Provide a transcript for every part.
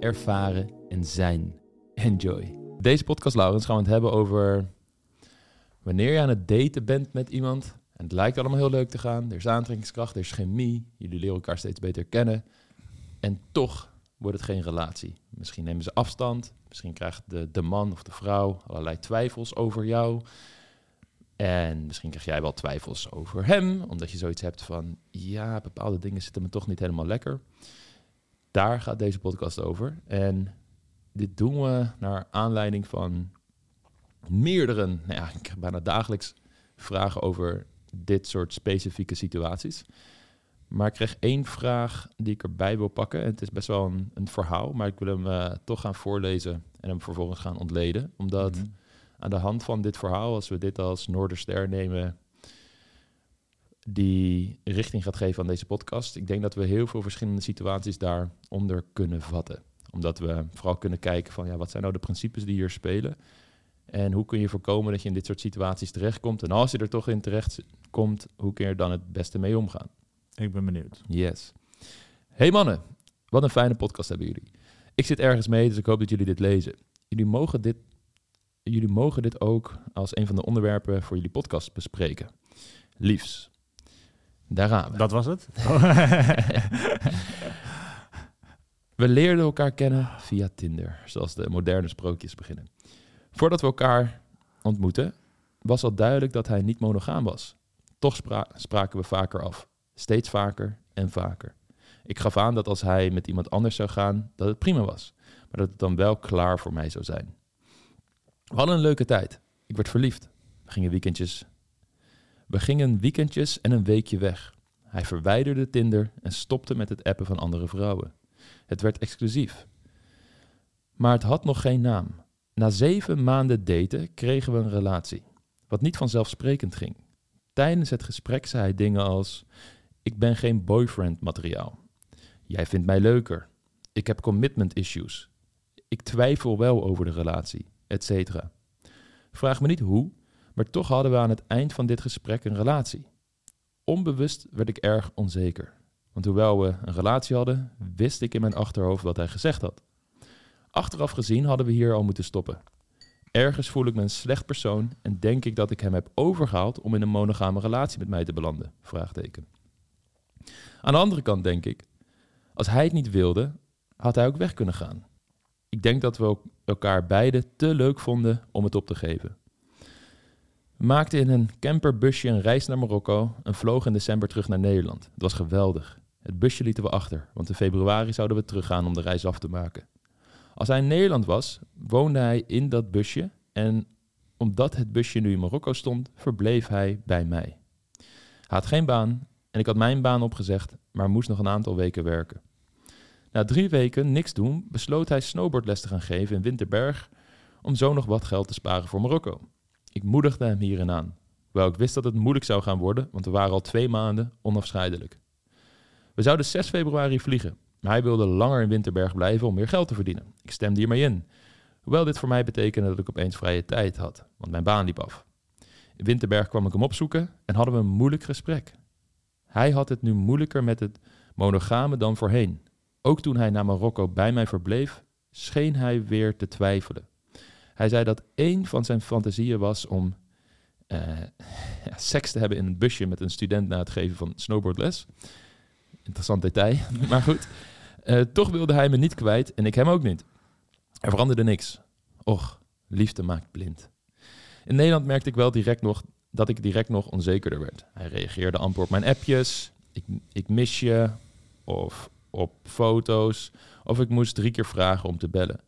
ervaren en zijn. Enjoy. Deze podcast, Laurens, gaan we het hebben over wanneer je aan het daten bent met iemand. En het lijkt allemaal heel leuk te gaan. Er is aantrekkingskracht, er is chemie. Jullie leren elkaar steeds beter kennen. En toch wordt het geen relatie. Misschien nemen ze afstand. Misschien krijgt de, de man of de vrouw allerlei twijfels over jou. En misschien krijg jij wel twijfels over hem, omdat je zoiets hebt van, ja, bepaalde dingen zitten me toch niet helemaal lekker. Daar gaat deze podcast over. En dit doen we naar aanleiding van meerdere, nou ja, ik krijg bijna dagelijks vragen over dit soort specifieke situaties. Maar ik kreeg één vraag die ik erbij wil pakken. En het is best wel een, een verhaal, maar ik wil hem uh, toch gaan voorlezen en hem vervolgens gaan ontleden. Omdat mm -hmm. aan de hand van dit verhaal, als we dit als Noorderster nemen, die richting gaat geven aan deze podcast. Ik denk dat we heel veel verschillende situaties daaronder kunnen vatten. Omdat we vooral kunnen kijken van ja, wat zijn nou de principes die hier spelen? En hoe kun je voorkomen dat je in dit soort situaties terechtkomt? En als je er toch in terecht komt, hoe kun je er dan het beste mee omgaan? Ik ben benieuwd. Yes. Hey mannen, wat een fijne podcast hebben jullie. Ik zit ergens mee, dus ik hoop dat jullie dit lezen. Jullie mogen dit, jullie mogen dit ook als een van de onderwerpen voor jullie podcast bespreken. Liefs. Daar gaan we. Dat was het? we leerden elkaar kennen via Tinder, zoals de moderne sprookjes beginnen. Voordat we elkaar ontmoetten, was al duidelijk dat hij niet monogaam was. Toch spra spraken we vaker af. Steeds vaker en vaker. Ik gaf aan dat als hij met iemand anders zou gaan, dat het prima was. Maar dat het dan wel klaar voor mij zou zijn. We hadden een leuke tijd. Ik werd verliefd. We gingen weekendjes. We gingen weekendjes en een weekje weg. Hij verwijderde Tinder en stopte met het appen van andere vrouwen. Het werd exclusief. Maar het had nog geen naam. Na zeven maanden daten kregen we een relatie. Wat niet vanzelfsprekend ging. Tijdens het gesprek zei hij dingen als: Ik ben geen boyfriend materiaal. Jij vindt mij leuker. Ik heb commitment issues. Ik twijfel wel over de relatie, etc. Vraag me niet hoe, maar toch hadden we aan het eind van dit gesprek een relatie. Onbewust werd ik erg onzeker. Want hoewel we een relatie hadden, wist ik in mijn achterhoofd wat hij gezegd had. Achteraf gezien hadden we hier al moeten stoppen. Ergens voel ik me een slecht persoon en denk ik dat ik hem heb overgehaald om in een monogame relatie met mij te belanden? Vraagteken. Aan de andere kant denk ik, als hij het niet wilde, had hij ook weg kunnen gaan. Ik denk dat we elkaar beiden te leuk vonden om het op te geven. We maakten in een camperbusje een reis naar Marokko en vlogen in december terug naar Nederland. Het was geweldig. Het busje lieten we achter, want in februari zouden we teruggaan om de reis af te maken. Als hij in Nederland was, woonde hij in dat busje en omdat het busje nu in Marokko stond, verbleef hij bij mij. Hij had geen baan en ik had mijn baan opgezegd, maar moest nog een aantal weken werken. Na drie weken niks doen, besloot hij snowboardles te gaan geven in Winterberg om zo nog wat geld te sparen voor Marokko. Ik moedigde hem hierin aan, hoewel ik wist dat het moeilijk zou gaan worden, want we waren al twee maanden onafscheidelijk. We zouden 6 februari vliegen, maar hij wilde langer in Winterberg blijven om meer geld te verdienen. Ik stemde hiermee in. Hoewel dit voor mij betekende dat ik opeens vrije tijd had, want mijn baan liep af. In Winterberg kwam ik hem opzoeken en hadden we een moeilijk gesprek. Hij had het nu moeilijker met het monogame dan voorheen. Ook toen hij naar Marokko bij mij verbleef, scheen hij weer te twijfelen. Hij zei dat één van zijn fantasieën was om ja, seks te hebben in een busje met een student na het geven van snowboardles. Interessant detail, maar goed. Uh, toch wilde hij me niet kwijt en ik hem ook niet. Er veranderde niks. Och, liefde maakt blind. In Nederland merkte ik wel direct nog dat ik direct nog onzekerder werd. Hij reageerde amper op mijn appjes. Ik, ik mis je. Of op foto's. Of ik moest drie keer vragen om te bellen.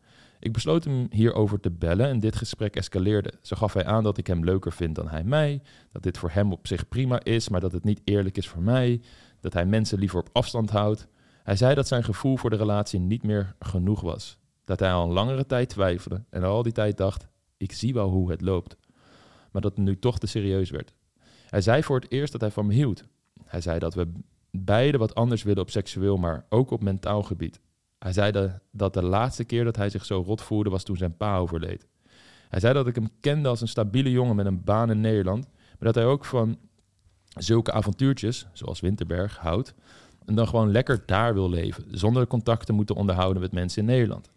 Ik besloot hem hierover te bellen en dit gesprek escaleerde. Zo gaf hij aan dat ik hem leuker vind dan hij mij. Dat dit voor hem op zich prima is, maar dat het niet eerlijk is voor mij. Dat hij mensen liever op afstand houdt. Hij zei dat zijn gevoel voor de relatie niet meer genoeg was. Dat hij al een langere tijd twijfelde en al die tijd dacht, ik zie wel hoe het loopt. Maar dat het nu toch te serieus werd. Hij zei voor het eerst dat hij van me hield. Hij zei dat we beide wat anders willen op seksueel, maar ook op mentaal gebied. Hij zei dat de laatste keer dat hij zich zo rot voelde was toen zijn pa overleed. Hij zei dat ik hem kende als een stabiele jongen met een baan in Nederland, maar dat hij ook van zulke avontuurtjes, zoals Winterberg, houdt, en dan gewoon lekker daar wil leven, zonder contact te moeten onderhouden met mensen in Nederland.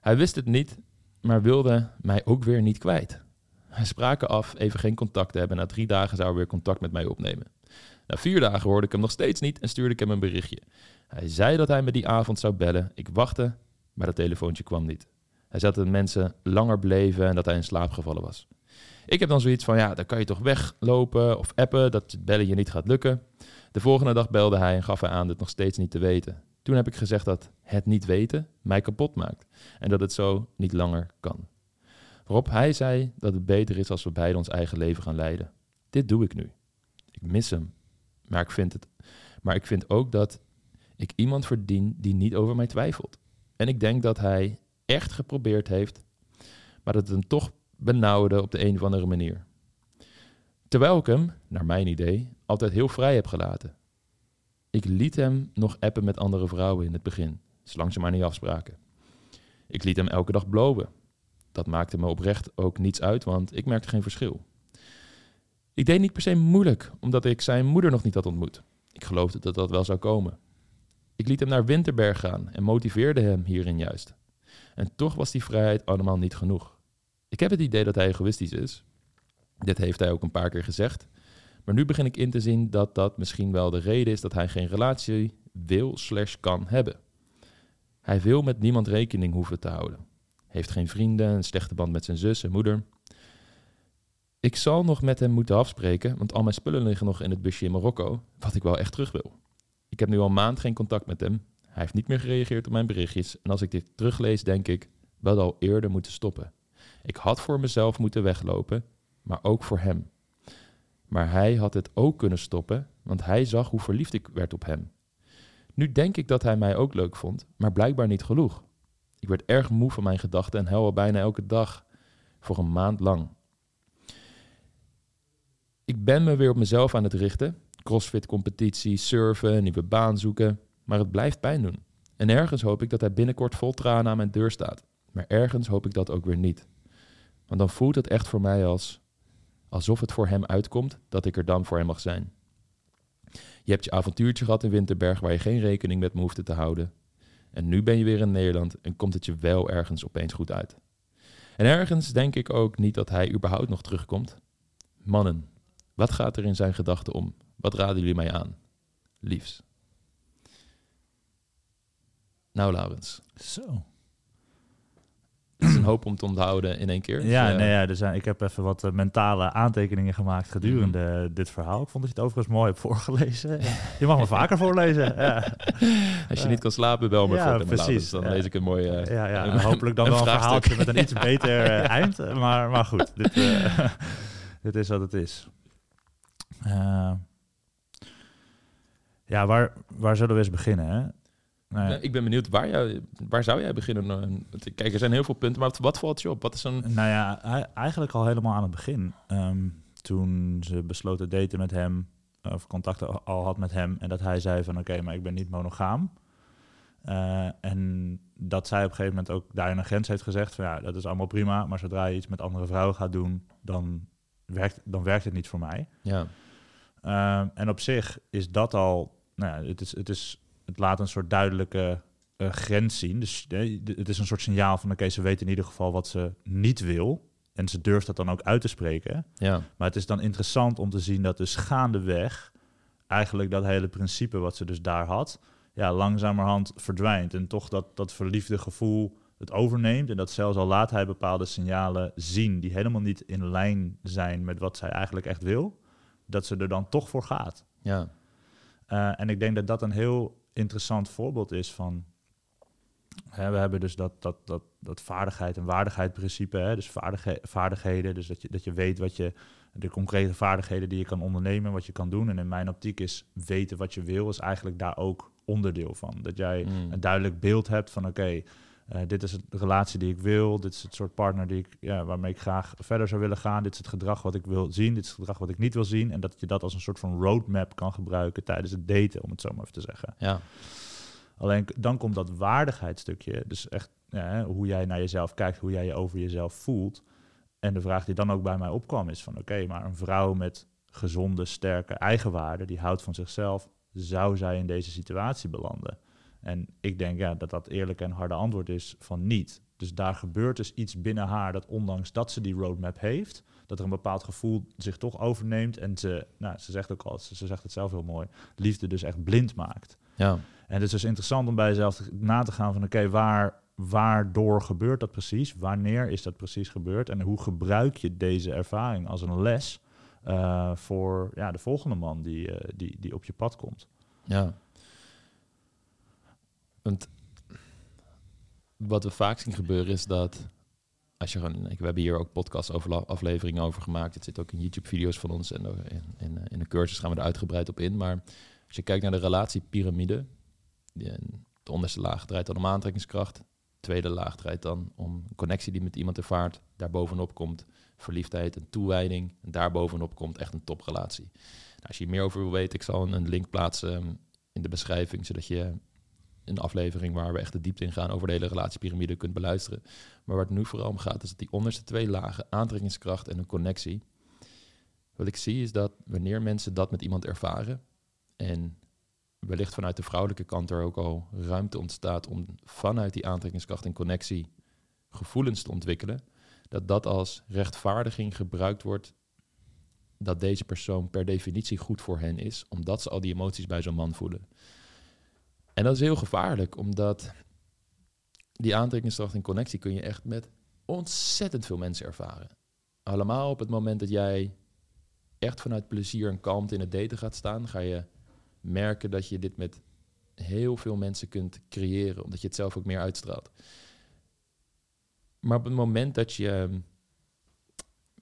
Hij wist het niet, maar wilde mij ook weer niet kwijt. Hij spraken af even geen contact te hebben. Na drie dagen zou hij weer contact met mij opnemen. Na vier dagen hoorde ik hem nog steeds niet en stuurde ik hem een berichtje. Hij zei dat hij me die avond zou bellen. Ik wachtte, maar dat telefoontje kwam niet. Hij zei dat mensen langer bleven en dat hij in slaap gevallen was. Ik heb dan zoiets van, ja, dan kan je toch weglopen of appen, dat het bellen je niet gaat lukken. De volgende dag belde hij en gaf hij aan dit nog steeds niet te weten. Toen heb ik gezegd dat het niet weten mij kapot maakt en dat het zo niet langer kan. Waarop hij zei dat het beter is als we beide ons eigen leven gaan leiden. Dit doe ik nu. Ik mis hem, maar ik vind, het, maar ik vind ook dat ik iemand verdien die niet over mij twijfelt. En ik denk dat hij echt geprobeerd heeft, maar dat het hem toch benauwde op de een of andere manier. Terwijl ik hem, naar mijn idee, altijd heel vrij heb gelaten. Ik liet hem nog appen met andere vrouwen in het begin, zolang ze maar niet afspraken. Ik liet hem elke dag blowen. Dat maakte me oprecht ook niets uit, want ik merkte geen verschil. Ik deed niet per se moeilijk, omdat ik zijn moeder nog niet had ontmoet. Ik geloofde dat dat wel zou komen. Ik liet hem naar Winterberg gaan en motiveerde hem hierin juist. En toch was die vrijheid allemaal niet genoeg. Ik heb het idee dat hij egoïstisch is. Dit heeft hij ook een paar keer gezegd. Maar nu begin ik in te zien dat dat misschien wel de reden is dat hij geen relatie wil slash kan hebben. Hij wil met niemand rekening hoeven te houden. Heeft geen vrienden, een slechte band met zijn zus en moeder. Ik zal nog met hem moeten afspreken, want al mijn spullen liggen nog in het busje in Marokko, wat ik wel echt terug wil. Ik heb nu al een maand geen contact met hem. Hij heeft niet meer gereageerd op mijn berichtjes. En als ik dit teruglees, denk ik, wel al eerder moeten stoppen. Ik had voor mezelf moeten weglopen, maar ook voor hem. Maar hij had het ook kunnen stoppen, want hij zag hoe verliefd ik werd op hem. Nu denk ik dat hij mij ook leuk vond, maar blijkbaar niet genoeg. Ik werd erg moe van mijn gedachten en huil bijna elke dag voor een maand lang. Ik ben me weer op mezelf aan het richten. Crossfit competitie, surfen, nieuwe baan zoeken. Maar het blijft pijn doen. En ergens hoop ik dat hij binnenkort vol tranen aan mijn deur staat. Maar ergens hoop ik dat ook weer niet. Want dan voelt het echt voor mij als alsof het voor hem uitkomt dat ik er dan voor hem mag zijn. Je hebt je avontuurtje gehad in Winterberg waar je geen rekening met me hoefde te houden. En nu ben je weer in Nederland en komt het je wel ergens opeens goed uit. En ergens denk ik ook niet dat hij überhaupt nog terugkomt. Mannen, wat gaat er in zijn gedachten om? Wat raden jullie mij aan? Liefs. Nou, Laurens. Zo. Het is een hoop om te onthouden in één keer. Ja, Dus, eh, nee, ja, er zijn, ik heb even wat eh, mentale aantekeningen gemaakt gedurende dit verhaal. Ik vond dat je het overigens mooi hebt voorgelezen. je mag me vaker voorlezen. Ja, Als je niet kan slapen, bel me Ja, voor. precies. Laurens. Dan Ja. lees ik een mooi... eh, ja, ja. een- en hopelijk dan een wel een verhaaltje met een iets beter eh, eind. Maar, maar goed, dit, eh, dit is wat het is. Eh, ja, waar, waar zullen we eens beginnen? Hè? Nou ja, Nou, ik ben benieuwd, waar, jij, waar zou jij beginnen? Eh, Kijk, er zijn heel veel punten, maar wat, valt je op? Wat is een... Nou ja, ei- eigenlijk al helemaal aan het begin. Ehm, toen ze besloten daten met hem, of contact al- al had met hem, en dat hij zei van oké, maar ik ben niet monogaam. Eh, en dat zij op een gegeven moment ook daarin een grens heeft gezegd van ja, dat is allemaal prima, maar zodra je iets met andere vrouwen gaat doen, dan werkt, dan werkt het niet voor mij. Ja, Ehm, en op zich is dat al, nou ja, het, is, het, is, het laat een soort duidelijke eh, grens zien. Dus het is een soort signaal van, oké, ze weet in ieder geval wat ze niet wil. En ze durft dat dan ook uit te spreken. ja, Maar het is dan interessant om te zien dat dus gaandeweg eigenlijk dat hele principe wat ze dus daar had, ja, langzamerhand verdwijnt. En toch dat, dat verliefde gevoel het overneemt. En dat zelfs al laat hij bepaalde signalen zien die helemaal niet in lijn zijn met wat zij eigenlijk echt wil, dat ze er dan toch voor gaat. ja. Eh, en ik denk dat dat een heel interessant voorbeeld is van. Hè, we hebben dus dat, dat, dat, dat vaardigheid en waardigheid principe. Hè, dus vaardighe- vaardigheden. Dus dat je, dat je weet wat je. De concrete vaardigheden die je kan ondernemen, wat je kan doen. En in mijn optiek is weten wat je wil, is eigenlijk daar ook onderdeel van. Dat jij Mm. een duidelijk beeld hebt van oké, Eh, dit is de relatie die ik wil. Dit is het soort partner die ik, ja, waarmee ik graag verder zou willen gaan. Dit is het gedrag wat ik wil zien. Dit is het gedrag wat ik niet wil zien. En dat je dat als een soort van roadmap kan gebruiken tijdens het daten, om het zo maar even te zeggen. Ja, Alleen dan komt dat waardigheidsstukje. Dus echt ja, hoe jij naar jezelf kijkt, hoe jij je over jezelf voelt. En de vraag die dan ook bij mij opkwam is van oké, maar een vrouw met gezonde, sterke eigenwaarde, die houdt van zichzelf, zou zij in deze situatie belanden? En ik denk ja, dat dat eerlijke en harde antwoord is van niet. Dus daar gebeurt dus iets binnen haar dat ondanks dat ze die roadmap heeft, dat er een bepaald gevoel zich toch overneemt en ze, nou, ze zegt ook al, ze, ze zegt het zelf heel mooi, liefde dus echt blind maakt. ja, En het is dus interessant om bij jezelf na te gaan van oké, waar, waardoor gebeurt dat precies? Wanneer is dat precies gebeurd? En hoe gebruik je deze ervaring als een les eh, voor ja, de volgende man die, eh, die, die op je pad komt? ja. Want wat we vaak zien gebeuren is dat als je gewoon, we hebben hier ook podcasts over afleveringen over gemaakt. Het zit ook in YouTube-video's van ons en in, in, eh, in de cursus gaan we er uitgebreid op in. Maar als je kijkt naar de relatiepyramide, die, de onderste laag draait dan om aantrekkingskracht. De tweede laag draait dan om connectie die met iemand ervaart. Daarbovenop komt verliefdheid en toewijding. En daarbovenop komt echt een toprelatie. Nou, als je hier meer over wil weten, ik zal een, link plaatsen um, in de beschrijving, zodat je een aflevering waar we echt de diepte in gaan over de hele relatiepyramide kunt beluisteren. Maar waar het nu vooral om gaat, is dat die onderste twee lagen, aantrekkingskracht en een connectie. Wat ik zie is dat wanneer mensen dat met iemand ervaren en wellicht vanuit de vrouwelijke kant er ook al ruimte ontstaat om vanuit die aantrekkingskracht en connectie gevoelens te ontwikkelen, dat dat als rechtvaardiging gebruikt wordt dat deze persoon per definitie goed voor hen is, omdat ze al die emoties bij zo'n man voelen. En dat is heel gevaarlijk, omdat die aantrekkingskracht en connectie kun je echt met ontzettend veel mensen ervaren. Allemaal op het moment dat jij echt vanuit plezier en kalmte in het daten gaat staan, ga je merken dat je dit met heel veel mensen kunt creëren, omdat je het zelf ook meer uitstraalt. Maar op het moment dat je ehm,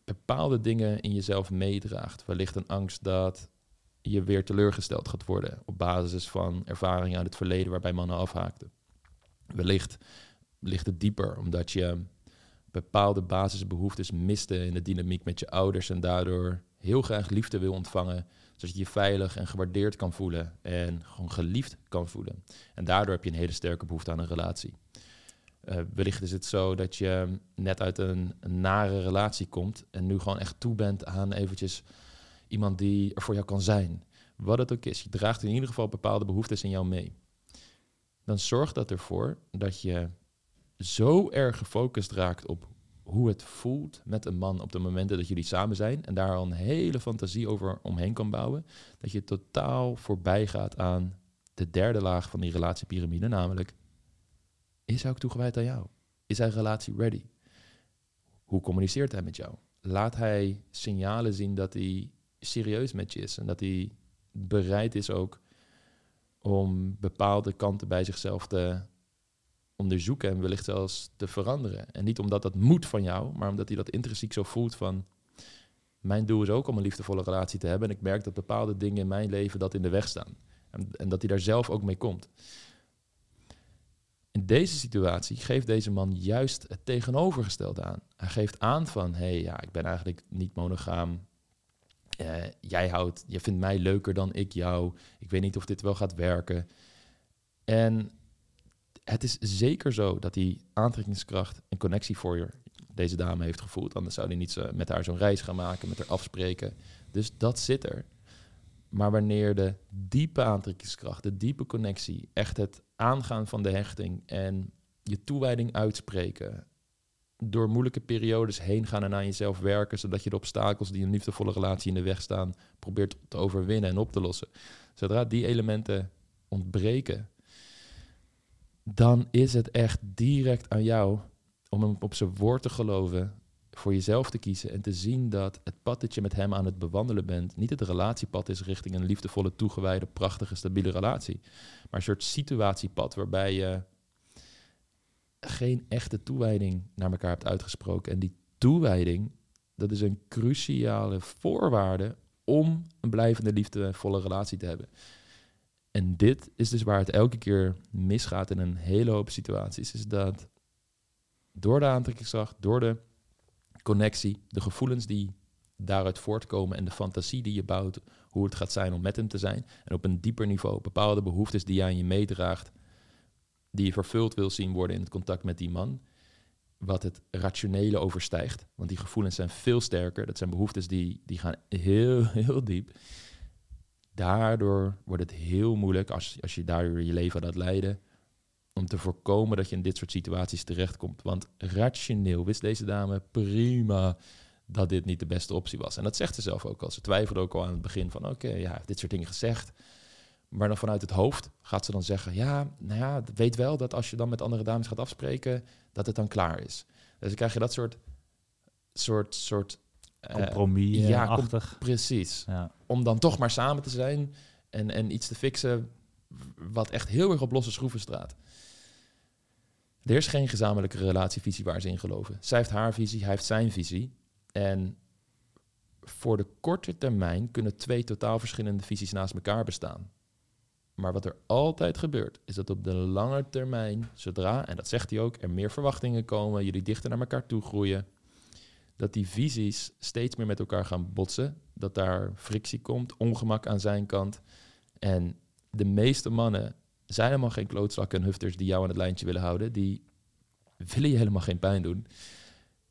bepaalde dingen in jezelf meedraagt, wellicht een angst dat je weer teleurgesteld gaat worden op basis van ervaringen uit het verleden waarbij mannen afhaakten. Wellicht ligt het dieper omdat je bepaalde basisbehoeftes miste in de dynamiek met je ouders en daardoor heel graag liefde wil ontvangen, zodat je je veilig en gewaardeerd kan voelen en gewoon geliefd kan voelen. En daardoor heb je een hele sterke behoefte aan een relatie. Uh, wellicht is het zo dat je net uit een, nare relatie komt en nu gewoon echt toe bent aan eventjes iemand die er voor jou kan zijn. Wat het ook is, je draagt in ieder geval bepaalde behoeftes in jou mee. Dan zorgt dat ervoor dat je zo erg gefocust raakt op hoe het voelt met een man op de momenten dat jullie samen zijn en daar al een hele fantasie over omheen kan bouwen, dat je totaal voorbij gaat aan de derde laag van die relatiepyramide, namelijk is hij ook toegewijd aan jou? Is hij relatie ready? Hoe communiceert hij met jou? Laat hij signalen zien dat hij serieus met je is en dat hij bereid is ook om bepaalde kanten bij zichzelf te onderzoeken en wellicht zelfs te veranderen. En niet omdat dat moet van jou, maar omdat hij dat intrinsiek zo voelt van mijn doel is ook om een liefdevolle relatie te hebben en ik merk dat bepaalde dingen in mijn leven dat in de weg staan. En, dat hij daar zelf ook mee komt. In deze situatie geeft deze man juist het tegenovergestelde aan. Hij geeft aan van, hé, hey, ja, ik ben eigenlijk niet monogaam. Uh, jij houdt, je vindt mij leuker dan ik jou. Ik weet niet of dit wel gaat werken. En het is zeker zo dat hij aantrekkingskracht en connectie voor je, deze dame heeft gevoeld. Anders zou hij niet met haar zo'n reis gaan maken, met haar afspreken. Dus dat zit er. Maar wanneer de diepe aantrekkingskracht, de diepe connectie, echt het aangaan van de hechting en je toewijding uitspreken, door moeilijke periodes heen gaan en aan jezelf werken, zodat je de obstakels die een liefdevolle relatie in de weg staan, probeert te overwinnen en op te lossen. Zodra die elementen ontbreken, dan is het echt direct aan jou om hem op zijn woord te geloven, voor jezelf te kiezen en te zien dat het pad dat je met hem aan het bewandelen bent, niet het relatiepad is richting een liefdevolle, toegewijde, prachtige, stabiele relatie, maar een soort situatiepad waarbij je geen echte toewijding naar elkaar hebt uitgesproken. En die toewijding, dat is een cruciale voorwaarde om een blijvende liefdevolle relatie te hebben. En dit is dus waar het elke keer misgaat in een hele hoop situaties, is dat door de aantrekkingskracht, door de connectie, de gevoelens die daaruit voortkomen en de fantasie die je bouwt, hoe het gaat zijn om met hem te zijn. En op een dieper niveau bepaalde behoeftes die jij aan je meedraagt, die je vervuld wil zien worden in het contact met die man, wat het rationele overstijgt. Want die gevoelens zijn veel sterker. Dat zijn behoeftes die, die gaan heel, heel diep. Daardoor wordt het heel moeilijk, als, als je daardoor je leven laat leiden, om te voorkomen dat je in dit soort situaties terechtkomt. Want rationeel wist deze dame prima dat dit niet de beste optie was. En dat zegt ze zelf ook al. Ze twijfelde ook al aan het begin van... oké, ja, dit soort dingen gezegd. Maar dan vanuit het hoofd gaat ze dan zeggen... ja, nou ja, weet wel dat als je dan met andere dames gaat afspreken... dat het dan klaar is. Dus dan krijg je dat soort... soort, soort uh, compromis ja, com precies. Ja. Om dan toch maar samen te zijn... En, en iets te fixen wat echt heel erg op losse schroeven straat. Er is geen gezamenlijke relatievisie waar ze in geloven. Zij heeft haar visie, hij heeft zijn visie. En voor de korte termijn kunnen twee totaal verschillende visies naast elkaar bestaan. Maar wat er altijd gebeurt, is dat op de lange termijn, zodra, en dat zegt hij ook, er meer verwachtingen komen, jullie dichter naar elkaar toe groeien, dat die visies steeds meer met elkaar gaan botsen, dat daar frictie komt, ongemak aan zijn kant. En de meeste mannen zijn helemaal geen klootzakken en hufters die jou aan het lijntje willen houden. Die willen je helemaal geen pijn doen.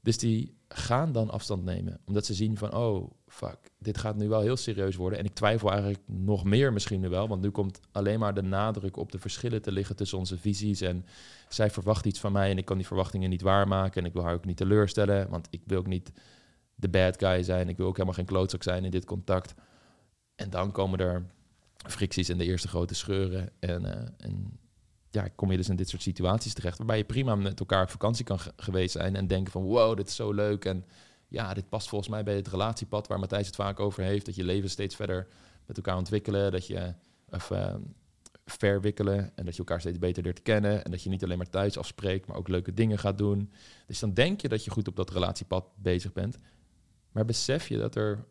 Dus die gaan dan afstand nemen. Omdat ze zien van, oh, fuck, dit gaat nu wel heel serieus worden. En ik twijfel eigenlijk nog meer misschien nu wel. Want nu komt alleen maar de nadruk op de verschillen te liggen tussen onze visies. En zij verwacht iets van mij en ik kan die verwachtingen niet waarmaken. En ik wil haar ook niet teleurstellen. Want ik wil ook niet de bad guy zijn. Ik wil ook helemaal geen klootzak zijn in dit contact. En dan komen er fricties en de eerste grote scheuren. En, uh, en ja, kom je dus in dit soort situaties terecht. Waarbij je prima met elkaar op vakantie kan geweest zijn. En denken van wow, dit is zo leuk. En ja, dit past volgens mij bij het relatiepad waar Matthijs het vaak over heeft. Dat je leven steeds verder met elkaar ontwikkelen. Dat je of, uh, verwikkelen. En dat je elkaar steeds beter leert kennen. En dat je niet alleen maar thuis afspreekt, maar ook leuke dingen gaat doen. Dus dan denk je dat je goed op dat relatiepad bezig bent. Maar besef je dat er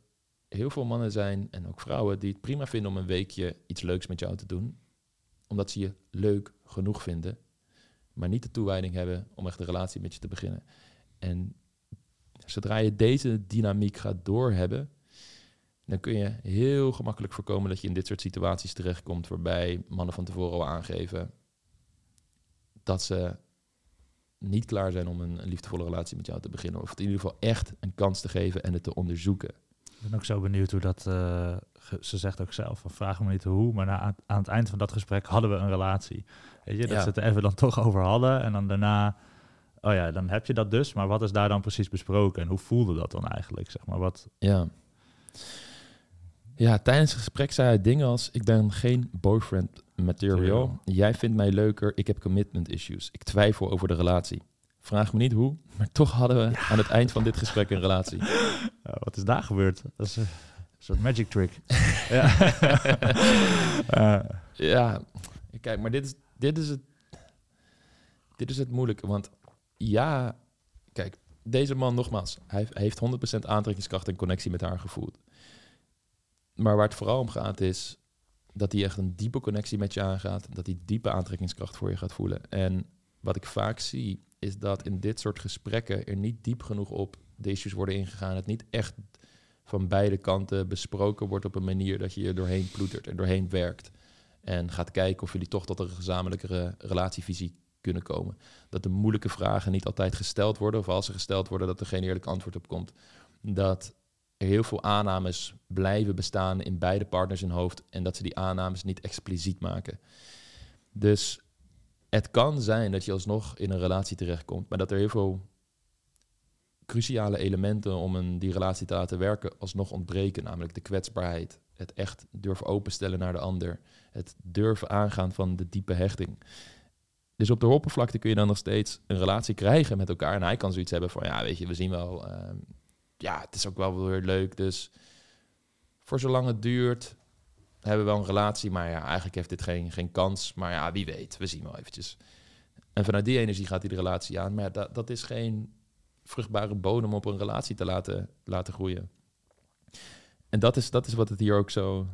heel veel mannen zijn en ook vrouwen die het prima vinden om een weekje iets leuks met jou te doen. Omdat ze je leuk genoeg vinden, maar niet de toewijding hebben om echt een relatie met je te beginnen. En zodra je deze dynamiek gaat doorhebben, dan kun je heel gemakkelijk voorkomen dat je in dit soort situaties terechtkomt waarbij mannen van tevoren al aangeven dat ze niet klaar zijn om een, liefdevolle relatie met jou te beginnen. Of het in ieder geval echt een kans te geven en het te onderzoeken. Ik ben ook zo benieuwd hoe dat. Uh, ze zegt ook zelf: van, vraag me niet hoe, maar na, aan het eind van dat gesprek hadden we een relatie. Weet je, dat ja. ze het er even dan toch over hadden. En dan daarna. Oh ja, dan heb je dat dus. Maar wat is daar dan precies besproken? En hoe voelde dat dan eigenlijk? Zeg maar wat. Ja. Ja, tijdens het gesprek zei hij dingen als: Ik ben geen boyfriend material. Jij vindt mij leuker. Ik heb commitment issues. Ik twijfel over de relatie. Vraag me niet hoe, maar toch hadden we aan het eind van dit gesprek een relatie. wat is daar gebeurd? Dat is een soort magic trick. ja. ja, kijk, maar dit is, dit is het. Dit is het moeilijke, want ja, kijk, deze man nogmaals, hij heeft 100% aantrekkingskracht en connectie met haar gevoeld. Maar waar het vooral om gaat is dat hij echt een diepe connectie met je aangaat, dat hij diepe aantrekkingskracht voor je gaat voelen. En wat ik vaak zie, is dat in dit soort gesprekken er niet diep genoeg op de issues worden ingegaan. Het niet echt van beide kanten besproken wordt op een manier dat je er doorheen ploetert en doorheen werkt. En gaat kijken of jullie toch tot een gezamenlijke relatievisie kunnen komen. Dat de moeilijke vragen niet altijd gesteld worden, of als ze gesteld worden, dat er geen eerlijk antwoord op komt. Dat er heel veel aannames blijven bestaan in beide partners in hoofd en dat ze die aannames niet expliciet maken. Dus het kan zijn dat je alsnog in een relatie terechtkomt, maar dat er heel veel cruciale elementen om een, die relatie te laten werken alsnog ontbreken, namelijk de kwetsbaarheid, het echt durven openstellen naar de ander, het durven aangaan van de diepe hechting. Dus op de oppervlakte kun je dan nog steeds een relatie krijgen met elkaar. En hij kan zoiets hebben van, ja, weet je, we zien wel, uh, ja, het is ook wel weer leuk. Dus voor zolang het duurt, hebben we wel een relatie, maar ja, eigenlijk heeft dit geen, geen kans. Maar ja, wie weet, we zien wel eventjes. En vanuit die energie gaat hij de relatie aan. Maar dat is geen vruchtbare bodem op een relatie te laten, laten groeien. En dat is, dat is wat het hier ook zo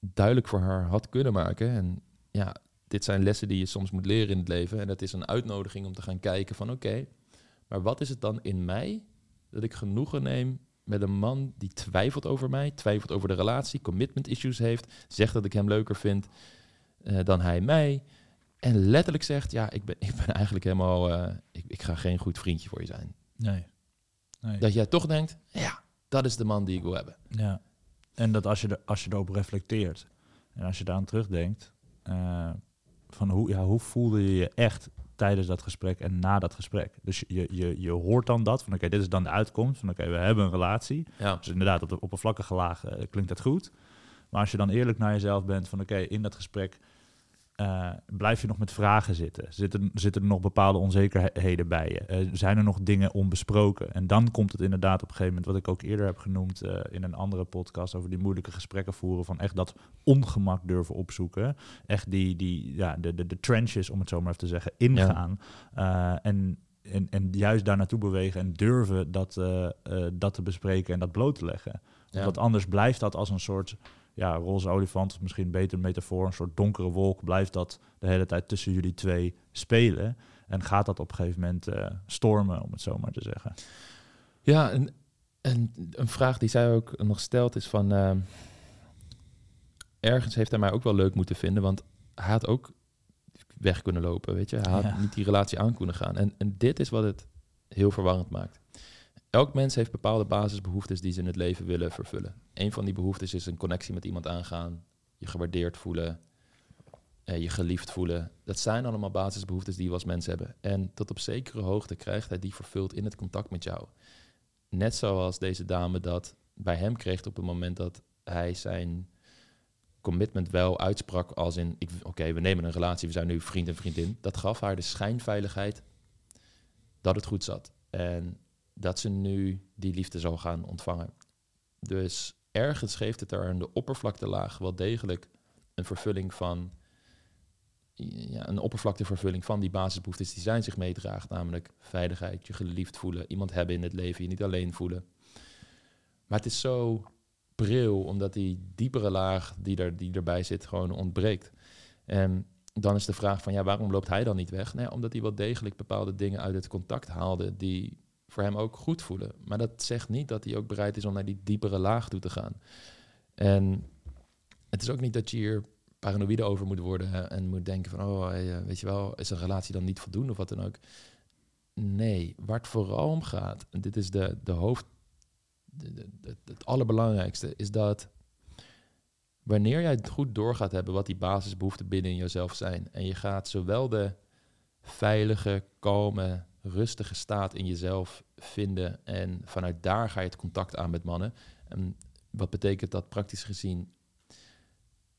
duidelijk voor haar had kunnen maken. En ja, dit zijn lessen die je soms moet leren in het leven. En dat is een uitnodiging om te gaan kijken van oké, Maar wat is het dan in mij dat ik genoegen neem met een man die twijfelt over mij, twijfelt over de relatie, commitment issues heeft, zegt dat ik hem leuker vind eh, dan hij mij. En letterlijk zegt, ja, ik ben, ik ben eigenlijk helemaal, eh, ik, ik ga geen goed vriendje voor je zijn. Nee. nee. Dat jij toch denkt, ja, dat is de man die ik wil hebben. Ja. En dat als je, er, als je erop reflecteert en als je daaraan terugdenkt, uh, van hoe, ja, hoe voelde je je echt tijdens dat gesprek en na dat gesprek. Dus je, je, je hoort dan dat, van oké, dit is dan de uitkomst, van oké, we hebben een relatie. Ja. Dus inderdaad, op de oppervlakkige laag uh, klinkt dat goed. Maar als je dan eerlijk naar jezelf bent, van oké, in dat gesprek uh, blijf je nog met vragen zitten? Zitten, zitten er nog bepaalde onzekerheden bij je? Uh, zijn er nog dingen onbesproken? En dan komt het inderdaad op een gegeven moment, wat ik ook eerder heb genoemd uh, in een andere podcast, over die moeilijke gesprekken voeren, van echt dat ongemak durven opzoeken. Echt die, die ja, de, de, de trenches, om het zo maar even te zeggen, ingaan. Ja. en, en, en juist daar naartoe bewegen en durven dat, dat te bespreken en dat bloot te leggen. Ja. Want anders blijft dat als een soort ja, roze olifant, of misschien een betere metafoor, een soort donkere wolk, blijft dat de hele tijd tussen jullie twee spelen. En gaat dat op een gegeven moment uh, stormen, om het zo maar te zeggen. Ja, en, en een vraag die zij ook nog stelt is van... Uh, ergens heeft hij mij ook wel leuk moeten vinden, want hij had ook weg kunnen lopen, weet je. Hij had ja. niet die relatie aan kunnen gaan. En, en dit is wat het heel verwarrend maakt. Elk mens heeft bepaalde basisbehoeftes die ze in het leven willen vervullen. Een van die behoeftes is een connectie met iemand aangaan, je gewaardeerd voelen, eh, je geliefd voelen. Dat zijn allemaal basisbehoeftes die we als mens hebben. En tot op zekere hoogte krijgt hij die vervuld in het contact met jou. Net zoals deze dame dat bij hem kreeg op het moment dat hij zijn commitment wel uitsprak als in, oké, we nemen een relatie, we zijn nu vriend en vriendin. Dat gaf haar de schijnveiligheid dat het goed zat. En dat ze nu die liefde zal gaan ontvangen. Dus ergens geeft het er aan de oppervlaktelaag wel degelijk een vervulling van, ja, een oppervlaktevervulling van die basisbehoeftes die zijn zich meedraagt, namelijk veiligheid, je geliefd voelen, iemand hebben in het leven, je niet alleen voelen. Maar het is zo bril, omdat die diepere laag die, er, die erbij zit gewoon ontbreekt. En dan is de vraag van, ja, waarom loopt hij dan niet weg? Nee, omdat hij wel degelijk bepaalde dingen uit het contact haalde die voor hem ook goed voelen. Maar dat zegt niet dat hij ook bereid is om naar die diepere laag toe te gaan. En het is ook niet dat je hier paranoïde over moet worden en moet denken van, oh, weet je wel, is een relatie dan niet voldoende of wat dan ook. Nee, waar het vooral om gaat, en dit is de, de hoofd, de, het allerbelangrijkste, is dat wanneer jij het goed door gaat hebben wat die basisbehoeften binnen in jezelf zijn, en je gaat zowel de veilige, kalme, rustige staat in jezelf vinden. En vanuit daar ga je het contact aan met mannen. En wat betekent dat praktisch gezien?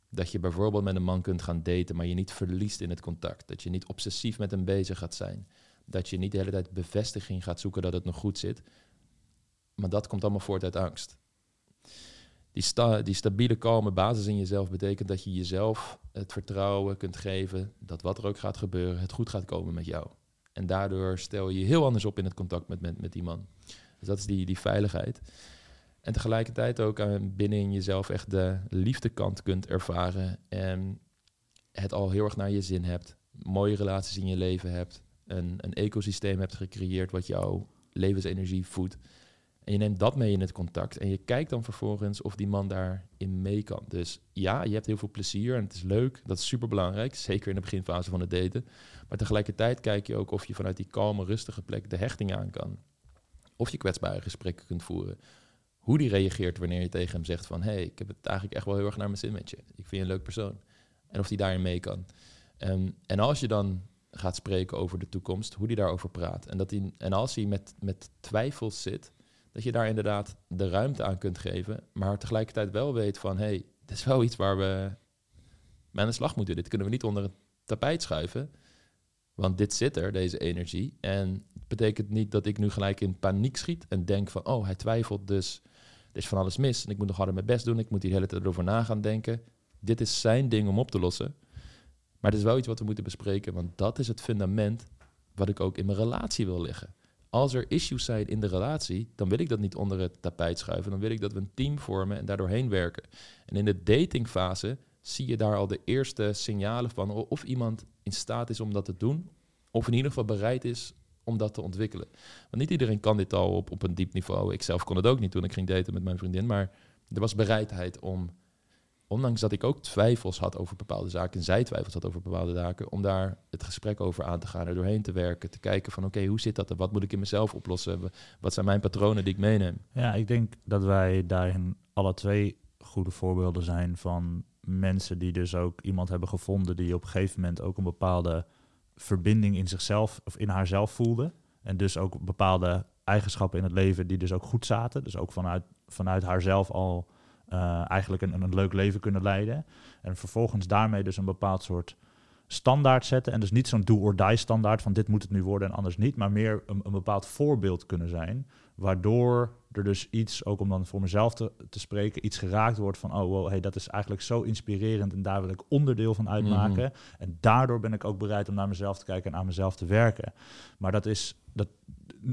Dat je bijvoorbeeld met een man kunt gaan daten, maar je niet verliest in het contact. Dat je niet obsessief met hem bezig gaat zijn. Dat je niet de hele tijd bevestiging gaat zoeken dat het nog goed zit. Maar dat komt allemaal voort uit angst. Die, sta, die stabiele, kalme basis in jezelf betekent dat je jezelf het vertrouwen kunt geven dat wat er ook gaat gebeuren, het goed gaat komen met jou. En daardoor stel je heel anders op in het contact met, met, die man. Dus dat is die, die veiligheid. En tegelijkertijd ook aan binnen in jezelf echt de liefdekant kunt ervaren. En het al heel erg naar je zin hebt. Mooie relaties in je leven hebt. Een, een ecosysteem hebt gecreëerd wat jouw levensenergie voedt. En je neemt dat mee in het contact. En je kijkt dan vervolgens of die man daarin mee kan. Dus ja, je hebt heel veel plezier en het is leuk. Dat is super belangrijk. Zeker in de beginfase van het daten. Maar tegelijkertijd kijk je ook of je vanuit die kalme, rustige plek de hechting aan kan. Of je kwetsbare gesprekken kunt voeren. Hoe die reageert wanneer je tegen hem zegt van... hé, hey, ik heb het eigenlijk echt wel heel erg naar mijn zin met je. Ik vind je een leuk persoon. En of die daarin mee kan. Um, en als je dan gaat spreken over de toekomst, hoe die daarover praat. En, dat die, en als hij met, met twijfels zit, dat je daar inderdaad de ruimte aan kunt geven. Maar tegelijkertijd wel weet van... hé, hey, dit is wel iets waar we mee aan de slag moeten. Dit kunnen we niet onder het tapijt schuiven. Want dit zit er, deze energie. En het betekent niet dat ik nu gelijk in paniek schiet en denk van, oh, hij twijfelt, dus er is van alles mis en ik moet nog harder mijn best doen. Ik moet hier hele tijd erover na gaan denken. Dit is zijn ding om op te lossen. Maar het is wel iets wat we moeten bespreken, want dat is het fundament wat ik ook in mijn relatie wil leggen. Als er issues zijn in de relatie, dan wil ik dat niet onder het tapijt schuiven. Dan wil ik dat we een team vormen en daardoor heen werken. En in de datingfase zie je daar al de eerste signalen van of iemand in staat is om dat te doen. Of in ieder geval bereid is om dat te ontwikkelen. Want niet iedereen kan dit al op, op een diep niveau. Ik zelf kon het ook niet toen ik ging daten met mijn vriendin. Maar er was bereidheid om, ondanks dat ik ook twijfels had over bepaalde zaken... en zij twijfels had over bepaalde zaken... om daar het gesprek over aan te gaan, er doorheen te werken. Te kijken van oké, hoe zit dat en wat moet ik in mezelf oplossen? Wat zijn mijn patronen die ik meeneem? Ja, ik denk dat wij daarin alle twee goede voorbeelden zijn van mensen die dus ook iemand hebben gevonden die op een gegeven moment ook een bepaalde verbinding in zichzelf of in haarzelf voelde. En dus ook bepaalde eigenschappen in het leven die dus ook goed zaten. Dus ook vanuit, vanuit haarzelf al uh, eigenlijk een, een leuk leven kunnen leiden. En vervolgens daarmee dus een bepaald soort standaard zetten. En dus niet zo'n do-or-die standaard van dit moet het nu worden en anders niet. Maar meer een, een bepaald voorbeeld kunnen zijn. Waardoor er dus iets, ook om dan voor mezelf te, te spreken, iets geraakt wordt van, oh wow, hey, dat is eigenlijk zo inspirerend en daar wil ik onderdeel van uitmaken. Mhm. En daardoor ben ik ook bereid om naar mezelf te kijken en aan mezelf te werken. Maar dat is, dat,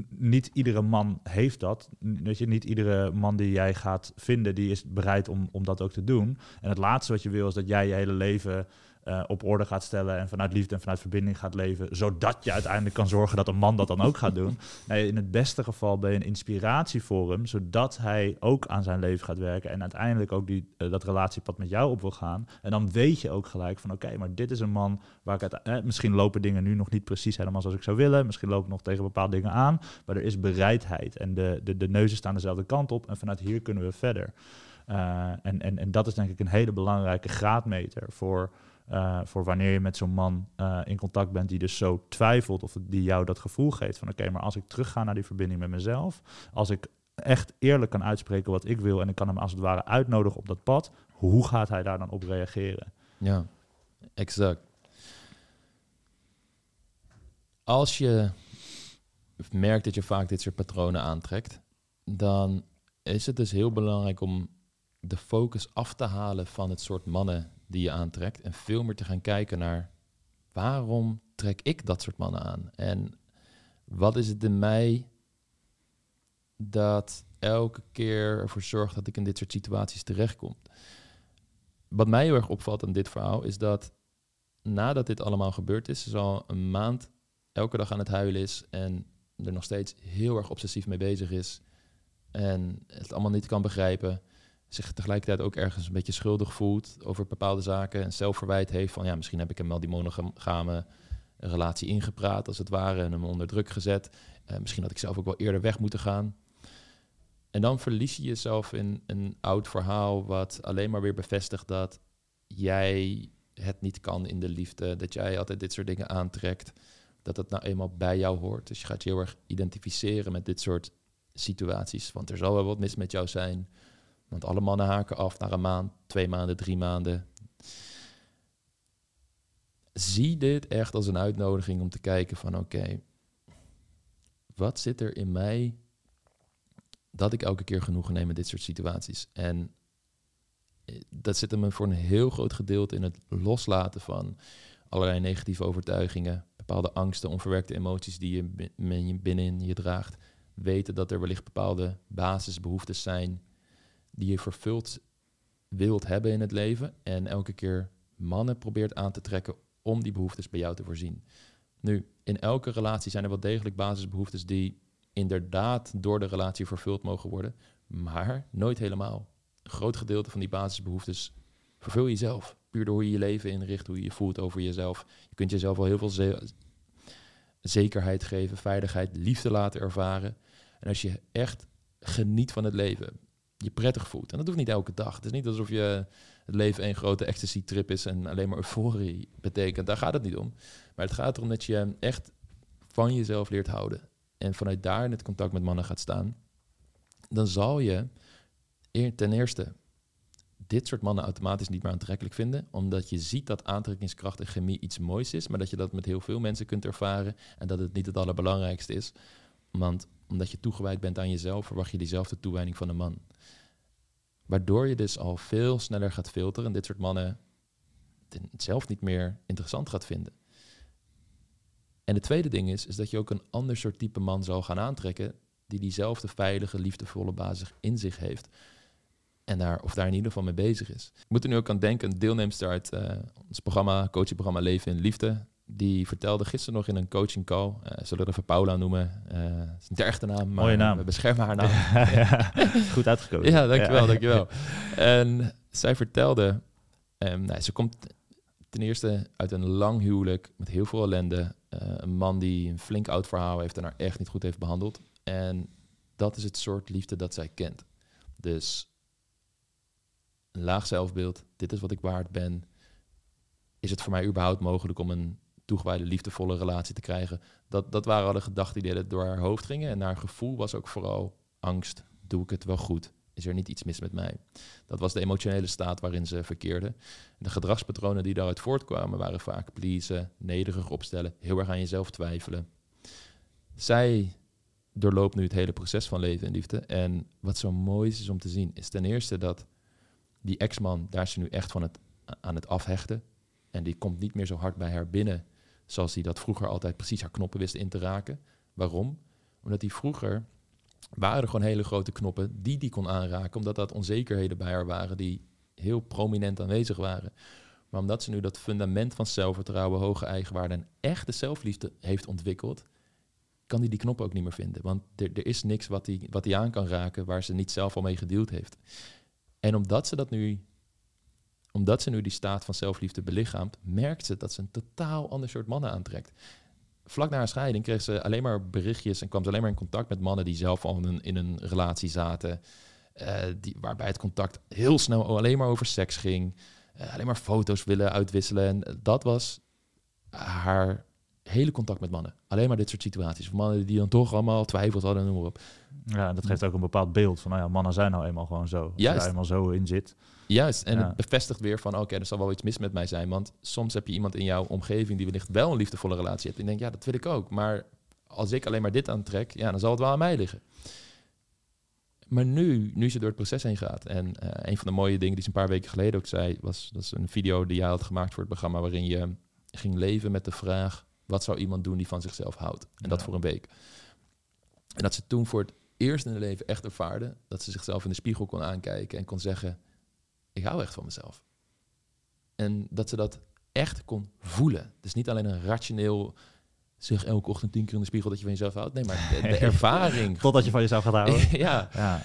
niet iedere man heeft dat. Weet je, niet iedere man die jij gaat vinden, die is bereid om, om dat ook te doen. En het laatste wat je wil is dat jij je hele leven uh, op orde gaat stellen en vanuit liefde en vanuit verbinding gaat leven, zodat je uiteindelijk kan zorgen dat een man dat dan ook gaat doen. Nee, in het beste geval ben je een inspiratie voor hem, zodat hij ook aan zijn leven gaat werken en uiteindelijk ook die, uh, dat relatiepad met jou op wil gaan. En dan weet je ook gelijk van oké, maar dit is een man waar ik het, eh, misschien lopen dingen nu nog niet precies helemaal zoals ik zou willen, misschien loop ik nog tegen bepaalde dingen aan, maar er is bereidheid en de, de, de neuzen staan dezelfde kant op en vanuit hier kunnen we verder. En, en, en dat is denk ik een hele belangrijke graadmeter voor uh, voor wanneer je met zo'n man uh, in contact bent die dus zo twijfelt of die jou dat gevoel geeft van oké, maar als ik terugga naar die verbinding met mezelf, als ik echt eerlijk kan uitspreken wat ik wil en ik kan hem als het ware uitnodigen op dat pad, hoe gaat hij daar dan op reageren? Ja, exact. Als je merkt dat je vaak dit soort patronen aantrekt, dan is het dus heel belangrijk om de focus af te halen van het soort mannen die je aantrekt. En veel meer te gaan kijken naar waarom trek ik dat soort mannen aan? En wat is het in mij dat elke keer ervoor zorgt dat ik in dit soort situaties terechtkom? Wat mij heel erg opvalt aan dit verhaal is dat nadat dit allemaal gebeurd is, ze al een maand elke dag aan het huilen is en er nog steeds heel erg obsessief mee bezig is en het allemaal niet kan begrijpen zich tegelijkertijd ook ergens een beetje schuldig voelt over bepaalde zaken en zelfverwijt heeft van ja, misschien heb ik hem wel die monogame relatie ingepraat als het ware en hem onder druk gezet. Uh, misschien had ik zelf ook wel eerder weg moeten gaan. En dan verlies je jezelf in een oud verhaal wat alleen maar weer bevestigt dat jij het niet kan in de liefde, dat jij altijd dit soort dingen aantrekt, dat dat nou eenmaal bij jou hoort. Dus je gaat je heel erg identificeren met dit soort situaties, want er zal wel wat mis met jou zijn. Want alle mannen haken af na een maand, twee maanden, drie maanden. Zie dit echt als een uitnodiging om te kijken van oké, wat zit er in mij dat ik elke keer genoegen neem met dit soort situaties? En eh, dat zit hem voor een heel groot gedeelte in het loslaten van allerlei negatieve overtuigingen, bepaalde angsten, onverwerkte emoties die je binnenin je draagt. Weten dat er wellicht bepaalde basisbehoeftes zijn die je vervuld wilt hebben in het leven. En elke keer mannen probeert aan te trekken om die behoeftes bij jou te voorzien. Nu, in elke relatie zijn er wel degelijk basisbehoeftes die inderdaad door de relatie vervuld mogen worden, maar nooit helemaal. Een groot gedeelte van die basisbehoeftes vervul je zelf. Puur door hoe je je leven inricht, hoe je je voelt over jezelf. Je kunt jezelf wel heel veel zekerheid geven, veiligheid, liefde laten ervaren. En als je echt geniet van het leven, je prettig voelt. En dat hoeft niet elke dag. Het is niet alsof je het leven een grote ecstasy-trip is en alleen maar euforie betekent. Daar gaat het niet om. Maar het gaat erom dat je echt van jezelf leert houden. En vanuit daar in het contact met mannen gaat staan. Dan zal je ten eerste dit soort mannen automatisch niet meer aantrekkelijk vinden. Omdat je ziet dat aantrekkingskracht en chemie iets moois is. Maar dat je dat met heel veel mensen kunt ervaren. En dat het niet het allerbelangrijkste is. Want omdat je toegewijd bent aan jezelf, verwacht je diezelfde toewijding van een man. Waardoor je dus al veel sneller gaat filteren en dit soort mannen het zelf niet meer interessant gaat vinden. En het tweede ding is, is dat je ook een ander soort type man zal gaan aantrekken die diezelfde veilige, liefdevolle basis in zich heeft. En daar, of daar in ieder geval mee bezig is. Ik moet er nu ook aan denken, een deelnemster uit uh, ons programma, coachingprogramma Leven in Liefde, die vertelde gisteren nog in een coaching call, eh zullen we even Paula noemen, eh het is niet de echte naam, maar Mooie naam. we beschermen haar naam. Ja, Goed uitgekozen. Ja, dankjewel, dankjewel. En zij vertelde, ehm, nou, ze komt ten eerste uit een lang huwelijk met heel veel ellende. Eh, een man die een flink oud verhaal heeft en haar echt niet goed heeft behandeld. En dat is het soort liefde dat zij kent. Dus een laag zelfbeeld, dit is wat ik waard ben. Is het voor mij überhaupt mogelijk om een toegewijde, liefdevolle relatie te krijgen? Dat, dat waren alle gedachten die door haar hoofd gingen. En haar gevoel was ook vooral angst. Doe ik het wel goed? Is er niet iets mis met mij? Dat was de emotionele staat waarin ze verkeerde. De gedragspatronen die daaruit voortkwamen waren vaak pleasen, nederig opstellen, heel erg aan jezelf twijfelen. Zij doorloopt nu het hele proces van leven en liefde. En wat zo mooi is, om te zien, is ten eerste dat die ex-man, daar ze nu echt van het, aan het afhechten. En die komt niet meer zo hard bij haar binnen, zoals hij dat vroeger altijd precies haar knoppen wist in te raken. Waarom? Omdat hij vroeger waren er gewoon hele grote knoppen die die kon aanraken, omdat dat onzekerheden bij haar waren die heel prominent aanwezig waren. Maar omdat ze nu dat fundament van zelfvertrouwen, hoge eigenwaarde en echte zelfliefde heeft ontwikkeld, kan hij die knop ook niet meer vinden. Want er, er is niks wat hij wat die aan kan raken waar ze niet zelf al mee gedeeld heeft. En omdat ze dat nu, omdat ze nu die staat van zelfliefde belichaamt, merkt ze dat ze een totaal ander soort mannen aantrekt. Vlak na haar scheiding kreeg ze alleen maar berichtjes en kwam ze alleen maar in contact met mannen die zelf al in een, in een relatie zaten. eh, die, waarbij het contact heel snel alleen maar over seks ging. eh, alleen maar foto's willen uitwisselen. En dat was haar hele contact met mannen. Alleen maar dit soort situaties. Van mannen die dan toch allemaal twijfels hadden, noem maar op. Ja, dat geeft ook een bepaald beeld van, nou ja, mannen zijn nou eenmaal gewoon zo. Als je Juist. daar eenmaal zo in zit. Juist, en Ja. het bevestigt weer van, oké, er zal wel iets mis met mij zijn. Want soms heb je iemand in jouw omgeving die wellicht wel een liefdevolle relatie heeft. En je denkt, ja, dat wil ik ook. Maar als ik alleen maar dit aantrek, ja, dan zal het wel aan mij liggen. Maar nu, nu ze door het proces heen gaat. En eh, een van de mooie dingen die ze een paar weken geleden ook zei, was dat is een video die jij had gemaakt voor het programma, waarin je ging leven met de vraag, wat zou iemand doen die van zichzelf houdt? En dat voor een week. En dat ze toen voor het eerst in haar leven echt ervaarde dat ze zichzelf in de spiegel kon aankijken en kon zeggen, ik hou echt van mezelf. En dat ze dat echt kon voelen. Dus niet alleen een rationeel, zeg elke ochtend tien keer in de spiegel dat je van jezelf houdt. Nee, maar de, de ervaring. Totdat je van jezelf gaat houden. ja, ja.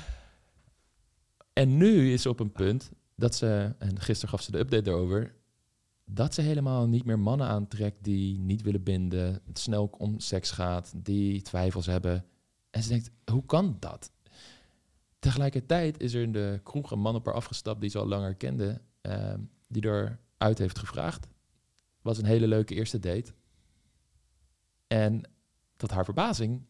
en nu is ze op een punt dat ze, en gisteren gaf ze de update erover, dat ze helemaal niet meer mannen aantrekt die niet willen binden, het snel om seks gaat, die twijfels hebben. En ze denkt, hoe kan dat? Tegelijkertijd is er in de kroeg een man op haar afgestapt die ze al langer kende, ehm, die eruit heeft gevraagd. Was een hele leuke eerste date. En tot haar verbazing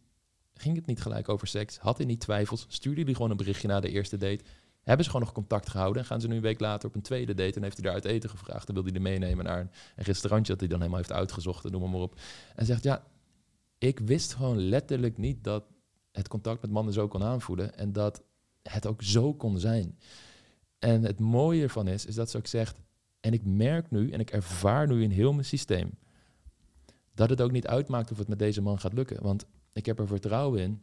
ging het niet gelijk over seks, had hij niet twijfels, stuurde hij gewoon een berichtje na de eerste date. Hebben ze gewoon nog contact gehouden en gaan ze nu een week later op een tweede date en heeft hij daar uit eten gevraagd. Dan wil hij er meenemen naar een, restaurantje dat hij dan helemaal heeft uitgezocht en noem maar op. En zegt, ja, ik wist gewoon letterlijk niet dat het contact met mannen zo kon aanvoelen en dat het ook zo kon zijn. En het mooie ervan is, is dat ze ook zegt, en ik merk nu en ik ervaar nu in heel mijn systeem, dat het ook niet uitmaakt of het met deze man gaat lukken. Want ik heb er vertrouwen in